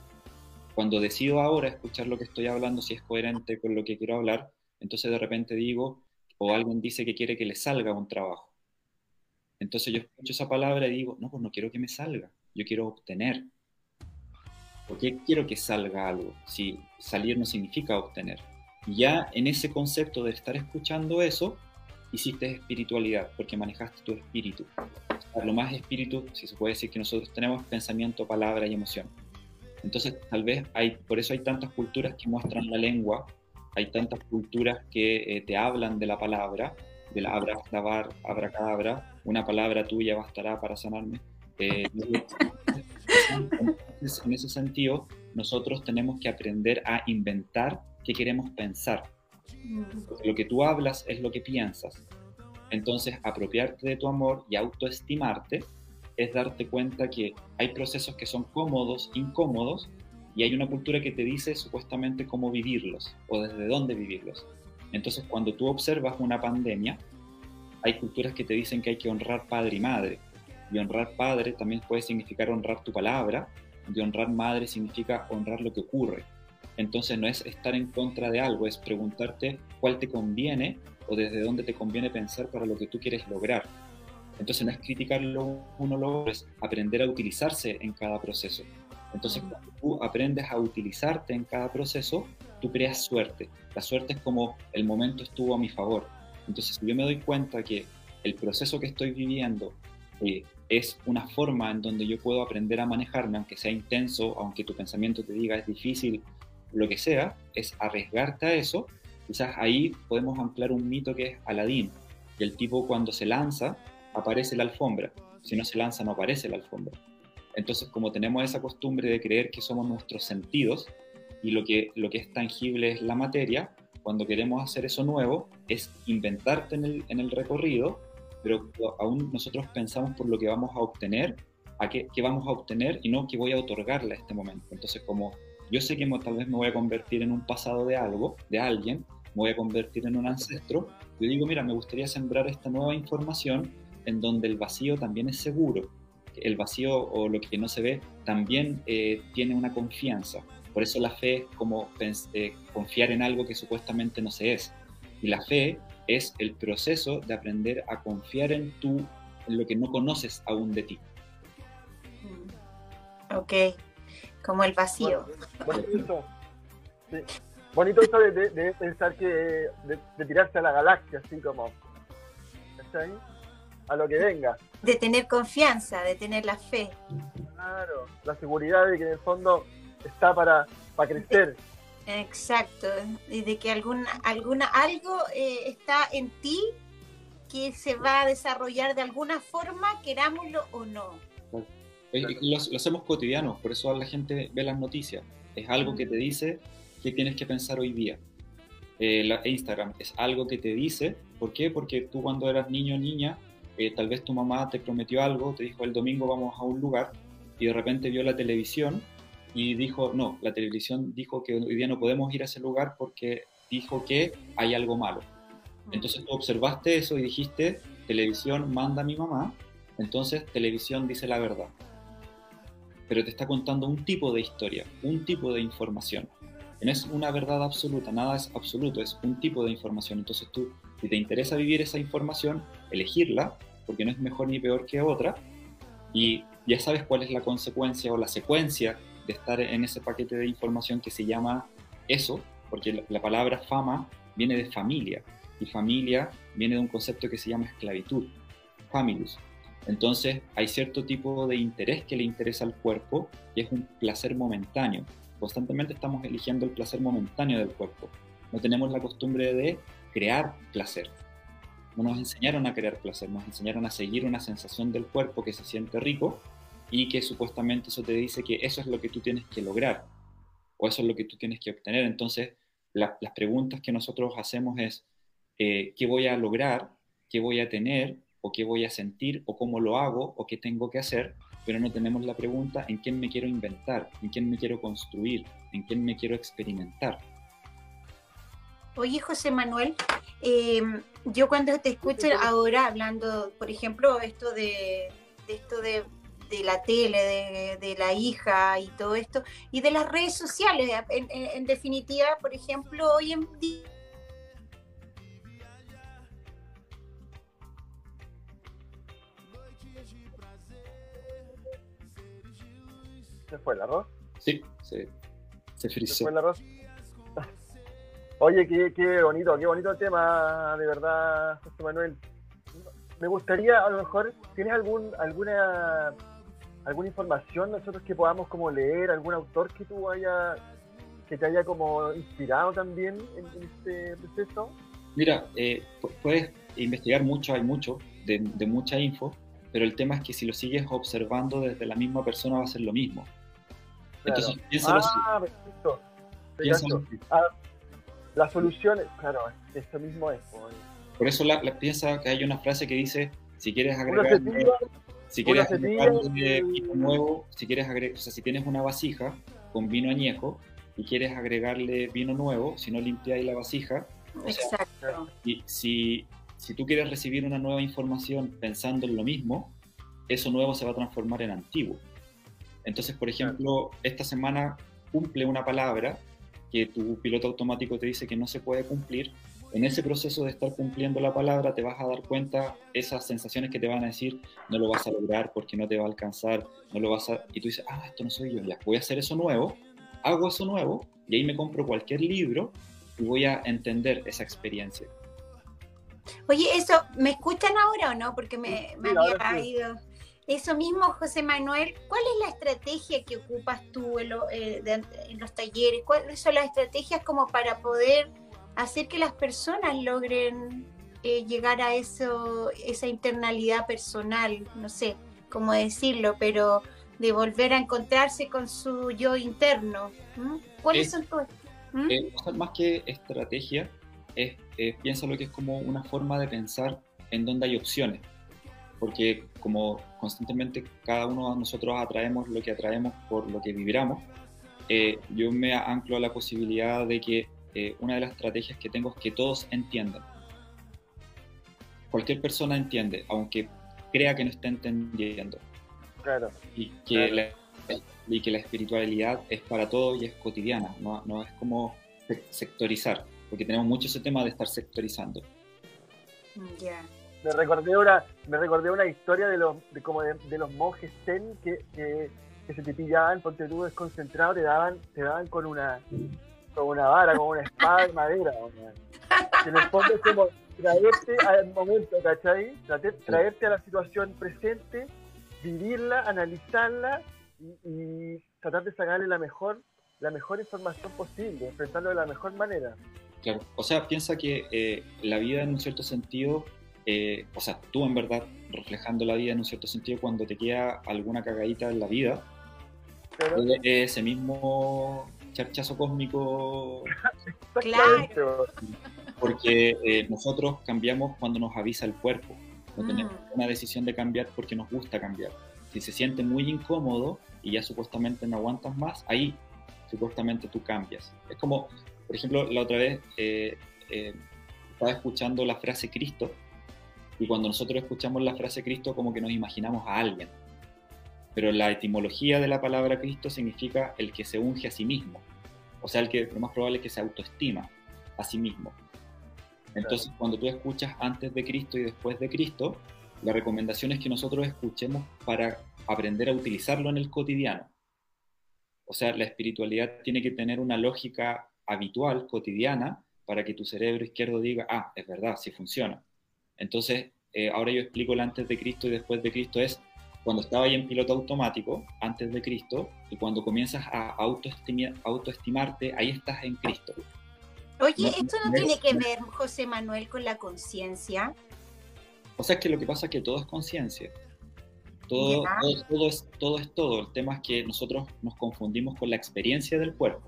[SPEAKER 3] Cuando decido ahora escuchar lo que estoy hablando, si es coherente con lo que quiero hablar, entonces de repente digo, o alguien dice que quiere que le salga un trabajo. Entonces yo escucho esa palabra y digo, no, pues no quiero que me salga, yo quiero obtener. ¿Por qué quiero que salga algo? Si salir no significa obtener. Ya en ese concepto de estar escuchando eso, hiciste espiritualidad, porque manejaste tu espíritu. lo más espíritu, si se puede decir que nosotros tenemos pensamiento, palabra y emoción. Entonces, tal vez hay, por eso hay tantas culturas que muestran la lengua, hay tantas culturas que eh, te hablan de la palabra, de la abra, abracadabra, una palabra tuya bastará para sanarme. Eh, en ese sentido, nosotros tenemos que aprender a inventar qué queremos pensar. Lo que tú hablas es lo que piensas. Entonces, apropiarte de tu amor y autoestimarte es darte cuenta que hay procesos que son cómodos, incómodos, y hay una cultura que te dice supuestamente cómo vivirlos o desde dónde vivirlos. Entonces, cuando tú observas una pandemia, hay culturas que te dicen que hay que honrar padre y madre. Y honrar padre también puede significar honrar tu palabra, y honrar madre significa honrar lo que ocurre. Entonces no es estar en contra de algo, es preguntarte cuál te conviene o desde dónde te conviene pensar para lo que tú quieres lograr. Entonces no es criticarlo uno lo otro, es aprender a utilizarse en cada proceso. Entonces cuando tú aprendes a utilizarte en cada proceso, tú creas suerte. La suerte es como el momento estuvo a mi favor. Entonces si yo me doy cuenta que el proceso que estoy viviendo eh, es una forma en donde yo puedo aprender a manejarme, aunque sea intenso, aunque tu pensamiento te diga es difícil, lo que sea, es arriesgarte a eso. Quizás ahí podemos anclar un mito que es Aladín, que el tipo cuando se lanza aparece la alfombra, si no se lanza no aparece la alfombra. Entonces, como tenemos esa costumbre de creer que somos nuestros sentidos y lo que, lo que es tangible es la materia, cuando queremos hacer eso nuevo es inventarte en el, en el recorrido, pero aún nosotros pensamos por lo que vamos a obtener, a qué, qué vamos a obtener y no qué voy a otorgarle a este momento. Entonces, como yo sé que tal vez me voy a convertir en un pasado de algo, de alguien, me voy a convertir en un ancestro, yo digo, mira, me gustaría sembrar esta nueva información en donde el vacío también es seguro, el vacío o lo que no se ve también eh, tiene una confianza. Por eso la fe es como eh, confiar en algo que supuestamente no se es. Y la fe es el proceso de aprender a confiar en, tú, en lo que no conoces aún de ti.
[SPEAKER 1] Ok, como el vacío.
[SPEAKER 4] bonito. bonito esto de, pensar que, de, tirarse a la galaxia, así como, ahí? A lo que venga.
[SPEAKER 1] De tener confianza, de tener la fe.
[SPEAKER 4] Claro, la seguridad de que en el fondo está para, para crecer.
[SPEAKER 1] Exacto, y de que alguna, alguna, algo eh, está en ti que se va a desarrollar de alguna forma, querámoslo o no.
[SPEAKER 3] Lo, hacemos cotidiano, por eso la gente ve las noticias. Es algo que te dice que tienes que pensar hoy día. eh, la, Instagram es algo que te dice, ¿por qué? Porque tú cuando eras niño o niña, tal vez tu mamá te prometió algo, te dijo el domingo vamos a un lugar y de repente vio la televisión y dijo, no, la televisión dijo que hoy día no podemos ir a ese lugar porque dijo que hay algo malo. Entonces tú observaste eso y dijiste, televisión manda a mi mamá, entonces televisión dice la verdad. Pero te está contando un tipo de historia, un tipo de información. No es una verdad absoluta, nada es absoluto, es un tipo de información. Entonces tú, si te interesa vivir esa información, elegirla, porque no es mejor ni peor que otra, y ya sabes cuál es la consecuencia o la secuencia de estar en ese paquete de información que se llama eso, porque la, palabra fama viene de familia, y familia viene de un concepto que se llama esclavitud, familus. Entonces hay cierto tipo de interés que le interesa al cuerpo, y es un placer momentáneo. Constantemente estamos eligiendo el placer momentáneo del cuerpo. No tenemos la costumbre de crear placer. No nos enseñaron a crear placer, nos enseñaron a seguir una sensación del cuerpo que se siente rico y que supuestamente eso te dice que eso es lo que tú tienes que lograr o eso es lo que tú tienes que obtener. Entonces, las preguntas que nosotros hacemos es, eh, ¿qué voy a lograr? ¿Qué voy a tener? ¿O qué voy a sentir? ¿O cómo lo hago? ¿O qué tengo que hacer? Pero no tenemos la pregunta en quién me quiero inventar, en quién me quiero construir, en quién me quiero experimentar.
[SPEAKER 1] Oye, José Manuel, em, yo cuando te escucho ahora hablando, por ejemplo, esto de, esto de de la tele, de, la hija y todo esto, y de las redes sociales. En, definitiva, por ejemplo, hoy en día...
[SPEAKER 4] ¿Se fue el arroz?
[SPEAKER 3] Sí, se, se frizó. ¿Se fue
[SPEAKER 4] el arroz? Oye, qué, qué bonito, qué bonito tema, de verdad, José Manuel. Me gustaría, a lo mejor, ¿tienes algún, alguna alguna información nosotros que podamos como leer, algún autor que tú haya, que te haya como inspirado también en, este proceso?
[SPEAKER 3] Mira, eh, puedes investigar mucho, hay mucho, de, mucha info, pero el tema es que si lo sigues observando desde la misma persona va a ser lo mismo.
[SPEAKER 4] Entonces, piénsalo ah, perfecto. Piénsalo ah, la solución, claro, esto mismo es.
[SPEAKER 3] Por eso la, piensa que hay una frase que dice, si quieres agregar... Si quieres agregarle vino nuevo, si quieres agregar, o sea, si tienes una vasija con vino añejo y quieres agregarle vino nuevo, si no limpiáis la vasija,
[SPEAKER 1] Exacto.
[SPEAKER 3] y si, si tú quieres recibir una nueva información pensando en lo mismo, eso nuevo se va a transformar en antiguo. Entonces, por ejemplo, esta semana cumple una palabra que tu piloto automático te dice que no se puede cumplir en ese proceso de estar cumpliendo la palabra te vas a dar cuenta esas sensaciones que te van a decir, no lo vas a lograr porque no te va a alcanzar, no lo vas a... Y tú dices, ah, esto no soy yo, ya, voy a hacer eso nuevo, hago eso nuevo y ahí me compro cualquier libro y voy a entender esa experiencia.
[SPEAKER 1] Oye, eso, ¿me escuchan ahora o no? Porque me, me había ido. Eso mismo, José Manuel, ¿cuál es la estrategia que ocupas tú en, eh, en los talleres? ¿Cuáles son las estrategias como para poder hacer que las personas logren eh, llegar a eso, esa internalidad personal, no sé cómo decirlo, pero de volver a encontrarse con su yo interno. ¿Cuáles son tus?
[SPEAKER 3] Eh, más que estrategia, es, eh, piensa lo que es como una forma de pensar en donde hay opciones. Porque como constantemente cada uno de nosotros atraemos lo que atraemos por lo que vibramos, yo me anclo a la posibilidad de que eh, una de las estrategias que tengo es que todos entiendan. Cualquier persona entiende, aunque crea que no está entendiendo.
[SPEAKER 4] Claro.
[SPEAKER 3] Y que, La, y que la espiritualidad es para todos y es cotidiana, no, no es como sectorizar, porque tenemos mucho ese tema de estar sectorizando.
[SPEAKER 1] Ya.
[SPEAKER 4] Me recordé una, me recordé una historia de los, de, como de, los monjes zen que, que, que, se te pillaban porque tú desconcentrado, te daban, te daban con una con una vara, con una espada de madera. Que en el fondo es como traerte al momento, ¿cachai? Traerte a la situación presente, vivirla, analizarla y, tratar de sacarle la mejor, la mejor información posible, enfrentarlo de la mejor manera.
[SPEAKER 3] Claro, o sea, piensa que eh, la vida en un cierto sentido, eh, o sea, tú en verdad reflejando la vida en un cierto sentido, cuando te queda alguna cagadita en la vida, ese mismo charchazo cósmico.
[SPEAKER 1] claro.
[SPEAKER 3] Porque eh, nosotros cambiamos cuando nos avisa el cuerpo. No tenemos mm. una decisión de cambiar porque nos gusta cambiar. Si se siente muy incómodo y ya supuestamente no aguantas más, ahí supuestamente tú cambias. Es como, por ejemplo, la otra vez eh, eh, estaba escuchando la frase Cristo y cuando nosotros escuchamos la frase Cristo como que nos imaginamos a alguien. Pero la etimología de la palabra Cristo significa el que se unge a sí mismo. O sea, el que lo más probable es que se autoestima a sí mismo. Entonces, cuando tú escuchas antes de Cristo y después de Cristo, la recomendación es que nosotros escuchemos para aprender a utilizarlo en el cotidiano. O sea, la espiritualidad tiene que tener una lógica habitual, cotidiana, para que tu cerebro izquierdo diga, ah, es verdad, sí funciona. Entonces, eh, ahora yo explico el antes de Cristo y después de Cristo es cuando estaba ahí en piloto automático, antes de Cristo, y cuando comienzas a autoestimarte, ahí estás en Cristo.
[SPEAKER 1] Oye, ¿esto no tiene que ver, José Manuel, con la conciencia?
[SPEAKER 3] O sea, es que lo que pasa es que todo es conciencia. Todo, todo, es, todo es todo. El tema es que nosotros nos confundimos con la experiencia del cuerpo.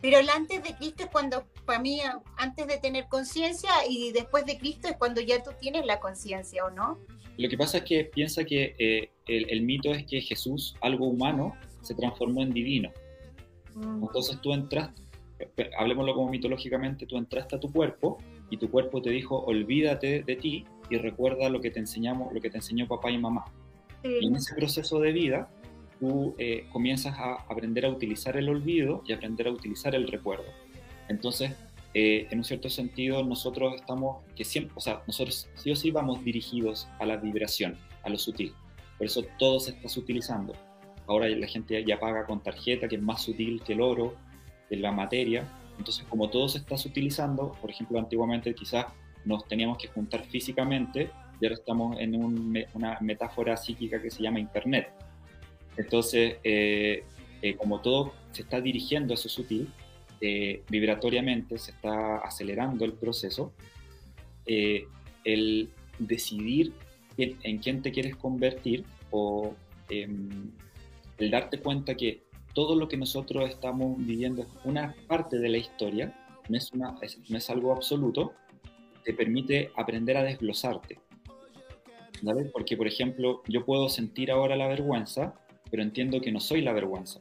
[SPEAKER 1] Pero el antes de Cristo es cuando, para mí, antes de tener conciencia y después de Cristo es cuando ya tú tienes la conciencia, ¿o no?
[SPEAKER 3] Lo que pasa es que piensa que eh, el, mito es que Jesús, algo humano, se transformó en divino. Mm. Entonces tú entraste, hablemoslo como mitológicamente, tú entraste a tu cuerpo y tu cuerpo te dijo, olvídate de ti y recuerda lo que te enseñamos, lo que te enseñó papá y mamá. Y en ese proceso de vida, tú eh, comienzas a aprender a utilizar el olvido y aprender a utilizar el recuerdo. Entonces, eh, en un cierto sentido, nosotros estamos, que siempre, o sea, nosotros sí o sí vamos dirigidos a la vibración, a lo sutil. Por eso todo se está sutilizando. Ahora la gente ya paga con tarjeta, que es más sutil que el oro, que la materia. Entonces, como todo se está sutilizando, por ejemplo, antiguamente quizás nos teníamos que juntar físicamente y ahora estamos en una metáfora psíquica que se llama Internet. Entonces, eh, eh, como todo se está dirigiendo a eso sutil, eh, vibratoriamente se está acelerando el proceso, el decidir en, quién te quieres convertir o em, el darte cuenta que todo lo que nosotros estamos viviendo es una parte de la historia, no es, una, no es algo absoluto, te permite aprender a desglosarte. Porque, por ejemplo, yo puedo sentir ahora la vergüenza, pero entiendo que no soy la vergüenza.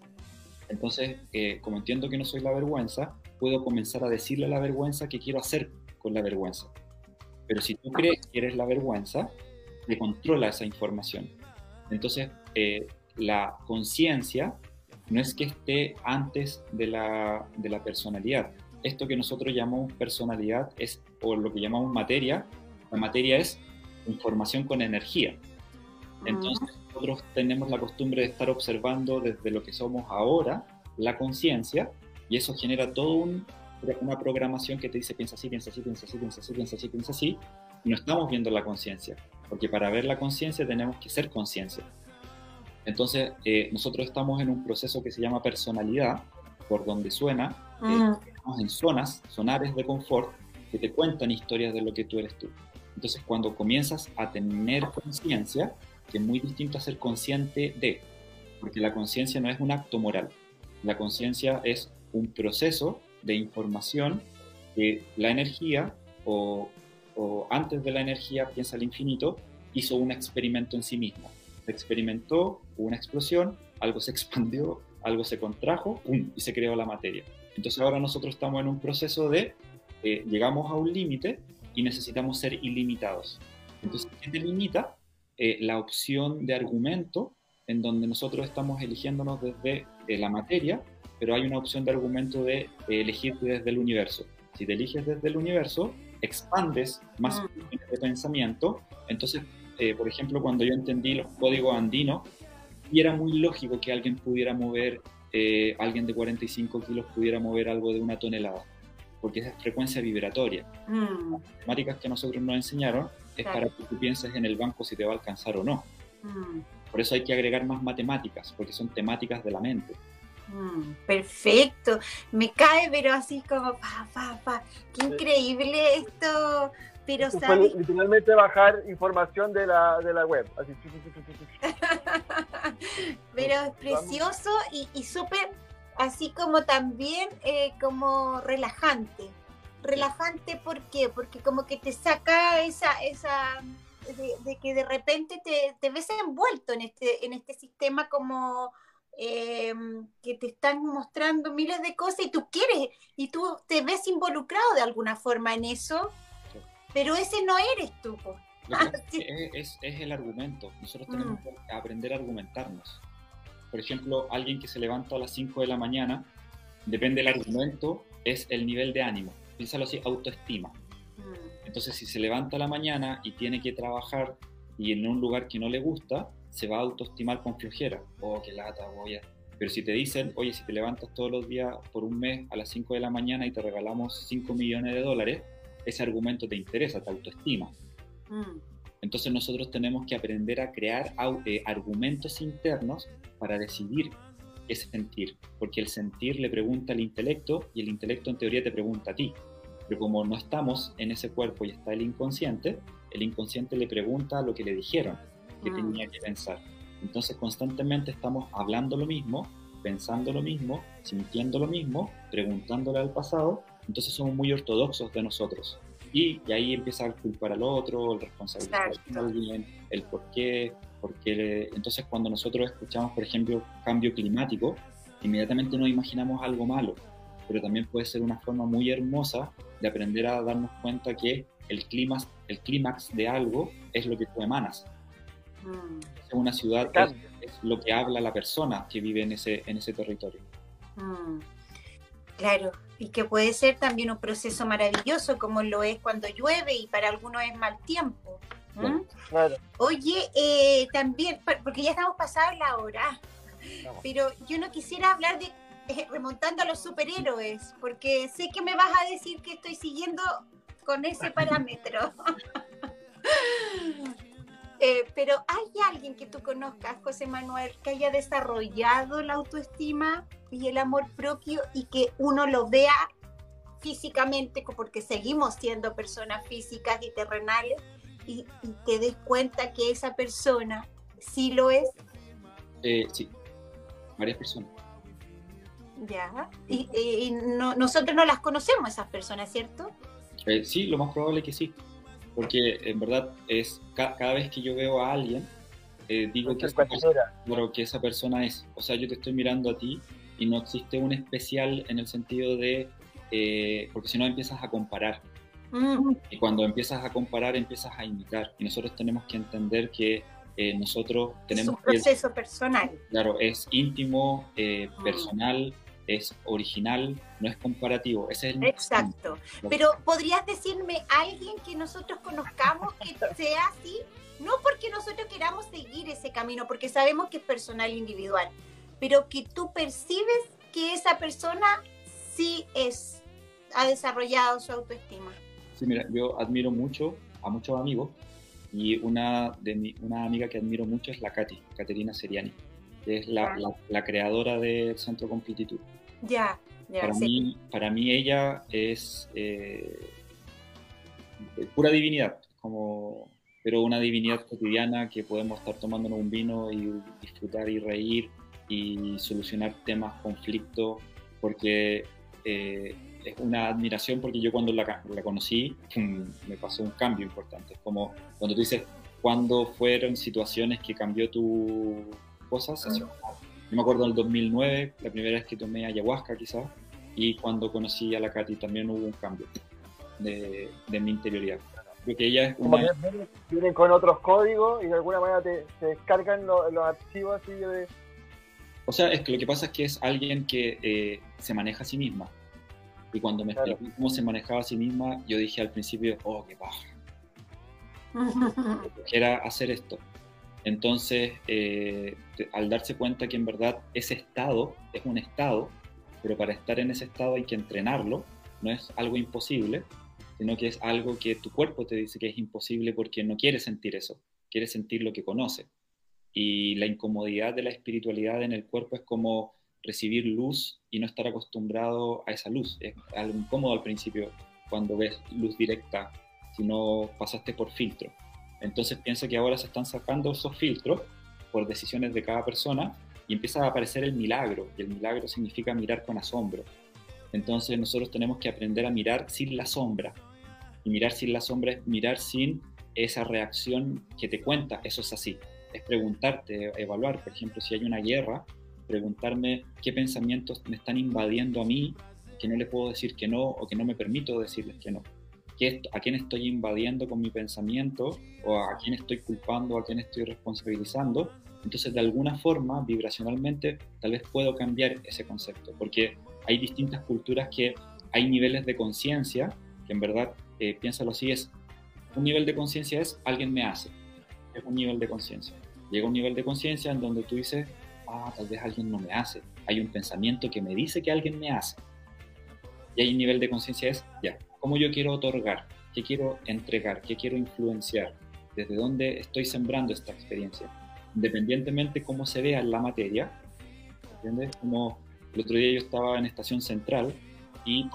[SPEAKER 3] Entonces, eh, como entiendo que no soy la vergüenza, puedo comenzar a decirle a la vergüenza qué quiero hacer con la vergüenza. Pero si tú crees que eres la vergüenza, te controla esa información. Entonces, eh, la conciencia no es que esté antes de la, de la personalidad. Esto que nosotros llamamos personalidad es, o lo que llamamos materia, la materia es información con energía. Entonces, nosotros tenemos la costumbre de estar observando desde lo que somos ahora, la conciencia, y eso genera toda una programación que te dice piensa así, piensa así, piensa así, piensa así, piensa así, piensa así, y no estamos viendo la conciencia, porque para ver la conciencia tenemos que ser conciencia. Entonces, eh, nosotros estamos en un proceso que se llama personalidad, por donde suena, eh, mm. estamos en zonas, sonares de confort, que te cuentan historias de lo que tú eres tú. Entonces, cuando comienzas a tener conciencia, que es muy distinto a ser consciente de, porque la conciencia no es un acto moral, la conciencia es un proceso de información que la energía o, antes de la energía, piensa el infinito, hizo un experimento en sí mismo. Experimentó una explosión, algo se expandió, algo se contrajo y se creó la materia. Entonces ahora nosotros estamos en un proceso de, eh, llegamos a un límite y necesitamos ser ilimitados. Entonces, ¿qué te limita? Eh, la opción de argumento en donde nosotros estamos eligiéndonos desde eh, la materia, pero hay una opción de argumento de eh, elegir desde el universo. Si te eliges desde el universo, expandes más mm. de pensamiento. Entonces, por ejemplo, cuando yo entendí los códigos andinos, y era muy lógico que alguien pudiera mover, alguien de 45 kilos pudiera mover algo de una tonelada, porque es frecuencia vibratoria. Mm. Las matemáticas que nosotros nos enseñaron es para que tú pienses en el banco si te va a alcanzar o no. Mm. Por eso hay que agregar más matemáticas, porque son temáticas de la mente.
[SPEAKER 1] Mm, perfecto, me cae, pero así como pa, pa, pa. Qué increíble esto. Pero
[SPEAKER 4] sabes. Literalmente bajar información de la, de la web.
[SPEAKER 1] pero es precioso y, y súper así como también eh, como relajante. Relajante, ¿por qué? Porque como que te saca esa, esa de, que de repente te, te, ves envuelto en este, en este sistema como eh, que te están mostrando miles de cosas y tú quieres, y tú te ves involucrado de alguna forma en eso, pero ese no eres tú.
[SPEAKER 3] es, es, el argumento. Nosotros tenemos mm. que aprender a argumentarnos. Por ejemplo, alguien que se levanta a las 5 de la mañana, depende del argumento, es el nivel de ánimo. Piénsalo así, autoestima. Mm. Entonces, si se levanta a la mañana y tiene que trabajar y en un lugar que no le gusta, se va a autoestimar con flojera. Oh, qué lata, voy a... Pero si te dicen, oye, si te levantas todos los días por un mes a las 5 de la mañana y te regalamos 5 millones de dólares, ese argumento te interesa, te autoestima. Mm. Entonces nosotros tenemos que aprender a crear eh, argumentos internos para decidir ese sentir, porque el sentir le pregunta al intelecto y el intelecto en teoría te pregunta a ti. Pero como no estamos en ese cuerpo y está el inconsciente, el inconsciente le pregunta lo que le dijeron, que mm. tenía que pensar. Entonces constantemente estamos hablando lo mismo, pensando lo mismo, sintiendo lo mismo, preguntándole al pasado, entonces somos muy ortodoxos de nosotros. Y, ahí empieza a culpar al otro, el responsabilizar a alguien, el por qué, porque entonces cuando nosotros escuchamos, por ejemplo, cambio climático, inmediatamente nos imaginamos algo malo, pero también puede ser una forma muy hermosa de aprender a darnos cuenta que el clímax, el clímax de algo es lo que tú emanas. Mm. Una ciudad es, lo que habla la persona que vive en ese, en ese territorio.
[SPEAKER 1] Mm. Claro, y que puede ser también un proceso maravilloso como lo es cuando llueve y para algunos es mal tiempo. Oye, eh, también, porque ya estamos pasados la hora, pero yo no quisiera hablar de remontando a los superhéroes, porque sé que me vas a decir que estoy siguiendo con ese parámetro. Eh, pero ¿hay alguien que tú conozcas, José Manuel, que haya desarrollado la autoestima y el amor propio y que uno lo vea físicamente, porque seguimos siendo personas físicas y terrenales, y, te des cuenta que esa persona sí lo es?
[SPEAKER 3] Eh, sí, varias personas.
[SPEAKER 1] Ya, y, nosotros no las conocemos esas personas, ¿cierto?
[SPEAKER 3] Eh, sí, lo más probable que sí porque en verdad es cada vez que yo veo a alguien, eh, digo que esa, persona, que esa persona es, o sea, yo te estoy mirando a ti y no existe un especial en el sentido de, eh, porque si no empiezas a comparar. Mm. Y cuando empiezas a comparar, empiezas a imitar. Y nosotros tenemos que entender que eh, nosotros tenemos...
[SPEAKER 1] Es un proceso personal.
[SPEAKER 3] Claro, es íntimo, mm. personal, es original, no es comparativo. Ese es el
[SPEAKER 1] Exacto. Pero ¿podrías decirme alguien que nosotros conozcamos que sea así? No porque nosotros queramos seguir ese camino, porque sabemos que es personal e individual, pero que tú percibes que esa persona sí es, ha desarrollado su autoestima.
[SPEAKER 3] Sí, mira, yo admiro mucho a muchos amigos y una, de mi, una amiga que admiro mucho es la Katy, Caterina Seriani, que es la, ah. la creadora del Centro Completitud.
[SPEAKER 1] Ya, ya.
[SPEAKER 3] Para, mí, para mí ella es eh, pura divinidad, como, pero una divinidad cotidiana que podemos estar tomándonos un vino y disfrutar y reír y solucionar temas, conflictos, porque eh, es una admiración porque yo cuando la, la conocí me pasó un cambio importante. Es como cuando tú dices, ¿cuándo fueron situaciones que cambió tu cosas? Yo me acuerdo en el 2009, la primera vez que tomé ayahuasca quizás, y cuando conocí a la Katy también hubo un cambio de, de mi interioridad. Creo que ella es
[SPEAKER 4] una... vienen, con otros códigos y de alguna manera te, descargan los, archivos así de...
[SPEAKER 3] O sea, es que lo que pasa es que es alguien que eh, se maneja a sí misma. Y cuando me explicó cómo se manejaba a sí misma, yo dije al principio, oh, qué paja. Era hacer esto. Entonces, eh, al darse cuenta que en verdad ese estado es un estado, pero para estar en ese estado hay que entrenarlo, no es algo imposible, sino que es algo que tu cuerpo te dice que es imposible porque no quiere sentir eso, quiere sentir lo que conoce. Y la incomodidad de la espiritualidad en el cuerpo es como recibir luz y no estar acostumbrado a esa luz. Es algo incómodo al principio cuando ves luz directa, si no pasaste por filtro. Entonces piensa que ahora se están sacando esos filtros por decisiones de cada persona y empieza a aparecer el milagro, y el milagro significa mirar con asombro. Entonces nosotros tenemos que aprender a mirar sin la sombra. Y mirar sin la sombra es mirar sin esa reacción que te cuenta, eso es así. Es preguntarte, evaluar, por ejemplo, si hay una guerra, preguntarme qué pensamientos me están invadiendo a mí, que no le puedo decir que no o que no me permito decirles que no. ¿A quién estoy invadiendo con mi pensamiento o a quién estoy culpando a quién estoy responsabilizando? Entonces, de alguna forma, vibracionalmente, tal vez puedo cambiar ese concepto, porque hay distintas culturas que hay niveles de conciencia, que en verdad, eh, piénsalo así, es un nivel de conciencia es alguien me hace, es un nivel de conciencia. Llega un nivel de conciencia en donde tú dices, ah, tal vez alguien no me hace. Hay un pensamiento que me dice que alguien me hace. Y hay un nivel de conciencia es, ya, ¿cómo yo quiero otorgar? ¿Qué quiero entregar? ¿Qué quiero influenciar? ¿Desde dónde estoy sembrando esta experiencia? Independientemente cómo se vea la materia, ¿entiendes? Como el otro día yo estaba en Estación Central y,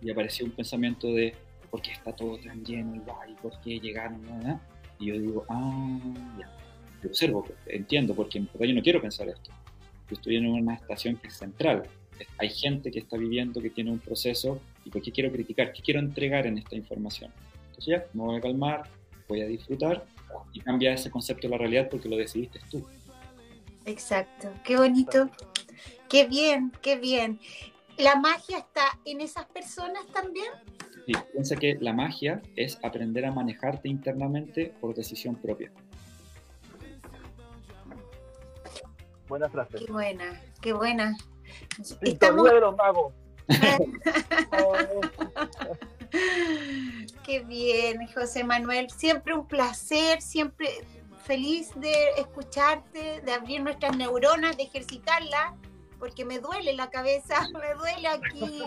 [SPEAKER 3] y apareció un pensamiento de, ¿por qué está todo tan lleno y, por qué llegaron? Y yo digo, ah, ya yo observo, entiendo, porque en verdad yo no quiero pensar esto. Yo estoy en una estación que es central. Hay gente que está viviendo, que tiene un proceso, y ¿por qué quiero criticar? ¿Qué quiero entregar en esta información? Entonces ya, me voy a calmar, voy a disfrutar y cambia ese concepto de la realidad porque lo decidiste tú.
[SPEAKER 1] Exacto, qué bonito, qué bien, qué bien. ¿La magia está en esas personas también?
[SPEAKER 3] Sí, piensa que la magia es aprender a manejarte internamente por decisión propia.
[SPEAKER 4] Buena frase.
[SPEAKER 1] Qué buena, qué buena.
[SPEAKER 4] Estamos... de los magos.
[SPEAKER 1] qué bien, José Manuel. Siempre un placer, siempre feliz de escucharte, de abrir nuestras neuronas, de ejercitarlas, porque me duele la cabeza, me duele aquí.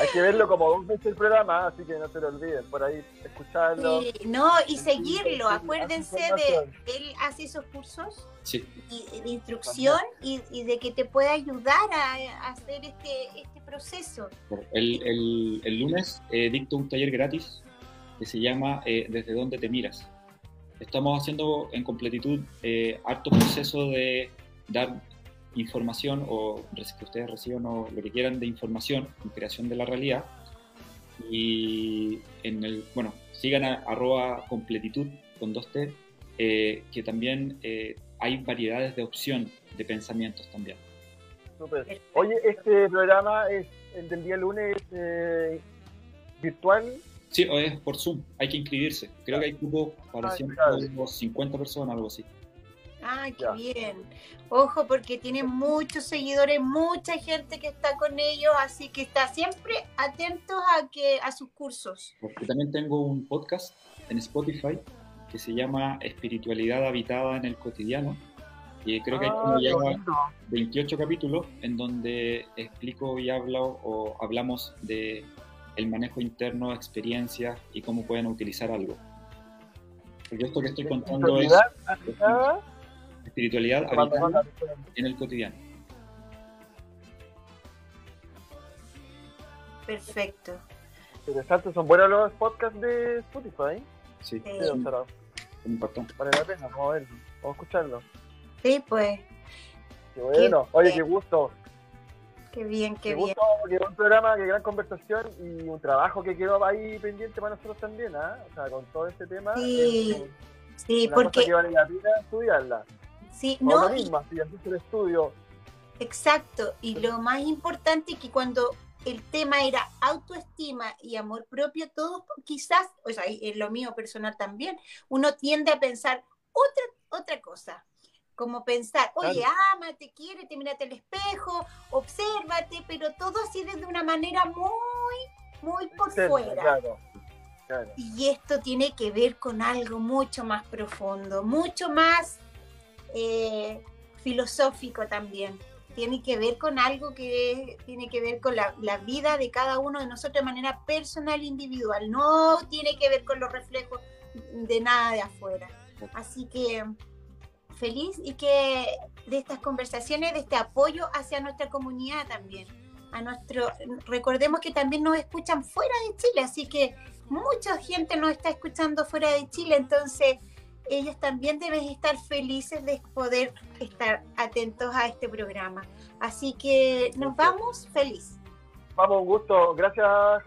[SPEAKER 4] Hay que verlo como dos veces el programa, así que no se lo olviden, por ahí escucharlo.
[SPEAKER 1] no, y seguirlo, acuérdense de, él hace esos cursos de instrucción y, de que te pueda ayudar a, hacer este, este proceso.
[SPEAKER 3] El, el, lunes eh, dicto un taller gratis que se llama eh, Desde dónde te miras. Estamos haciendo en completitud eh, harto proceso de dar información o que ustedes reciban lo que quieran de información en creación de la realidad. Y en el, bueno, sigan a arroba completitud con dos T, eh, que también eh, hay variedades de opción de pensamientos también.
[SPEAKER 4] Oye, este programa es el del día lunes eh, virtual.
[SPEAKER 3] Sí, o es por Zoom, hay que inscribirse. Creo que hay cupo para ah, 150 personas, algo así.
[SPEAKER 1] Ah, qué bien. Ojo, porque tiene muchos seguidores, mucha gente que está con ellos, así que está siempre atentos a que a sus cursos.
[SPEAKER 3] Porque también tengo un podcast en Spotify que se llama Espiritualidad habitada en el cotidiano. Y creo que hay como ah, 28 capítulos en donde explico y hablo o hablamos de el manejo interno, experiencias y cómo pueden utilizar algo. Porque esto que estoy contando es espiritualidad en el cotidiano.
[SPEAKER 1] Perfecto.
[SPEAKER 4] Interesante, son buenos los podcasts de Spotify.
[SPEAKER 3] Sí,
[SPEAKER 1] sí.
[SPEAKER 4] Vale la pena, vamos a ver, vamos a escucharlo.
[SPEAKER 1] Sí, pues.
[SPEAKER 4] Qué bueno, oye, qué gusto.
[SPEAKER 1] Qué bien, qué, qué
[SPEAKER 4] bien. Gusto, qué buen programa, qué gran conversación y un trabajo que quedó ahí pendiente para nosotros también, ¿ah? O sea, con todo este tema.
[SPEAKER 1] Sí, sí, porque.
[SPEAKER 4] que vale la pena estudiarla.
[SPEAKER 1] Sí, no.
[SPEAKER 4] el estudio.
[SPEAKER 1] Exacto, y lo más importante es que cuando el tema era autoestima y amor propio, todos quizás, o sea, es lo mío personal también, uno tiende a pensar otra, otra cosa, como pensar, oye, amate, quiérete, mírate al espejo, obsérvate, pero todo así desde una manera muy, muy por fuera. Claro, Y esto tiene que ver con algo mucho más profundo, mucho más eh, filosófico también. Tiene que ver con algo que tiene que ver con la, vida de cada uno de nosotros de manera personal e individual. No tiene que ver con los reflejos de nada de afuera. Así que feliz y que de estas conversaciones, de este apoyo hacia nuestra comunidad también. A nuestro, recordemos que también nos escuchan fuera de Chile, así que mucha gente nos está escuchando fuera de Chile, entonces ellos también deben estar felices de poder estar atentos a este programa. Así que nos vamos feliz.
[SPEAKER 4] Vamos, un gusto. Gracias,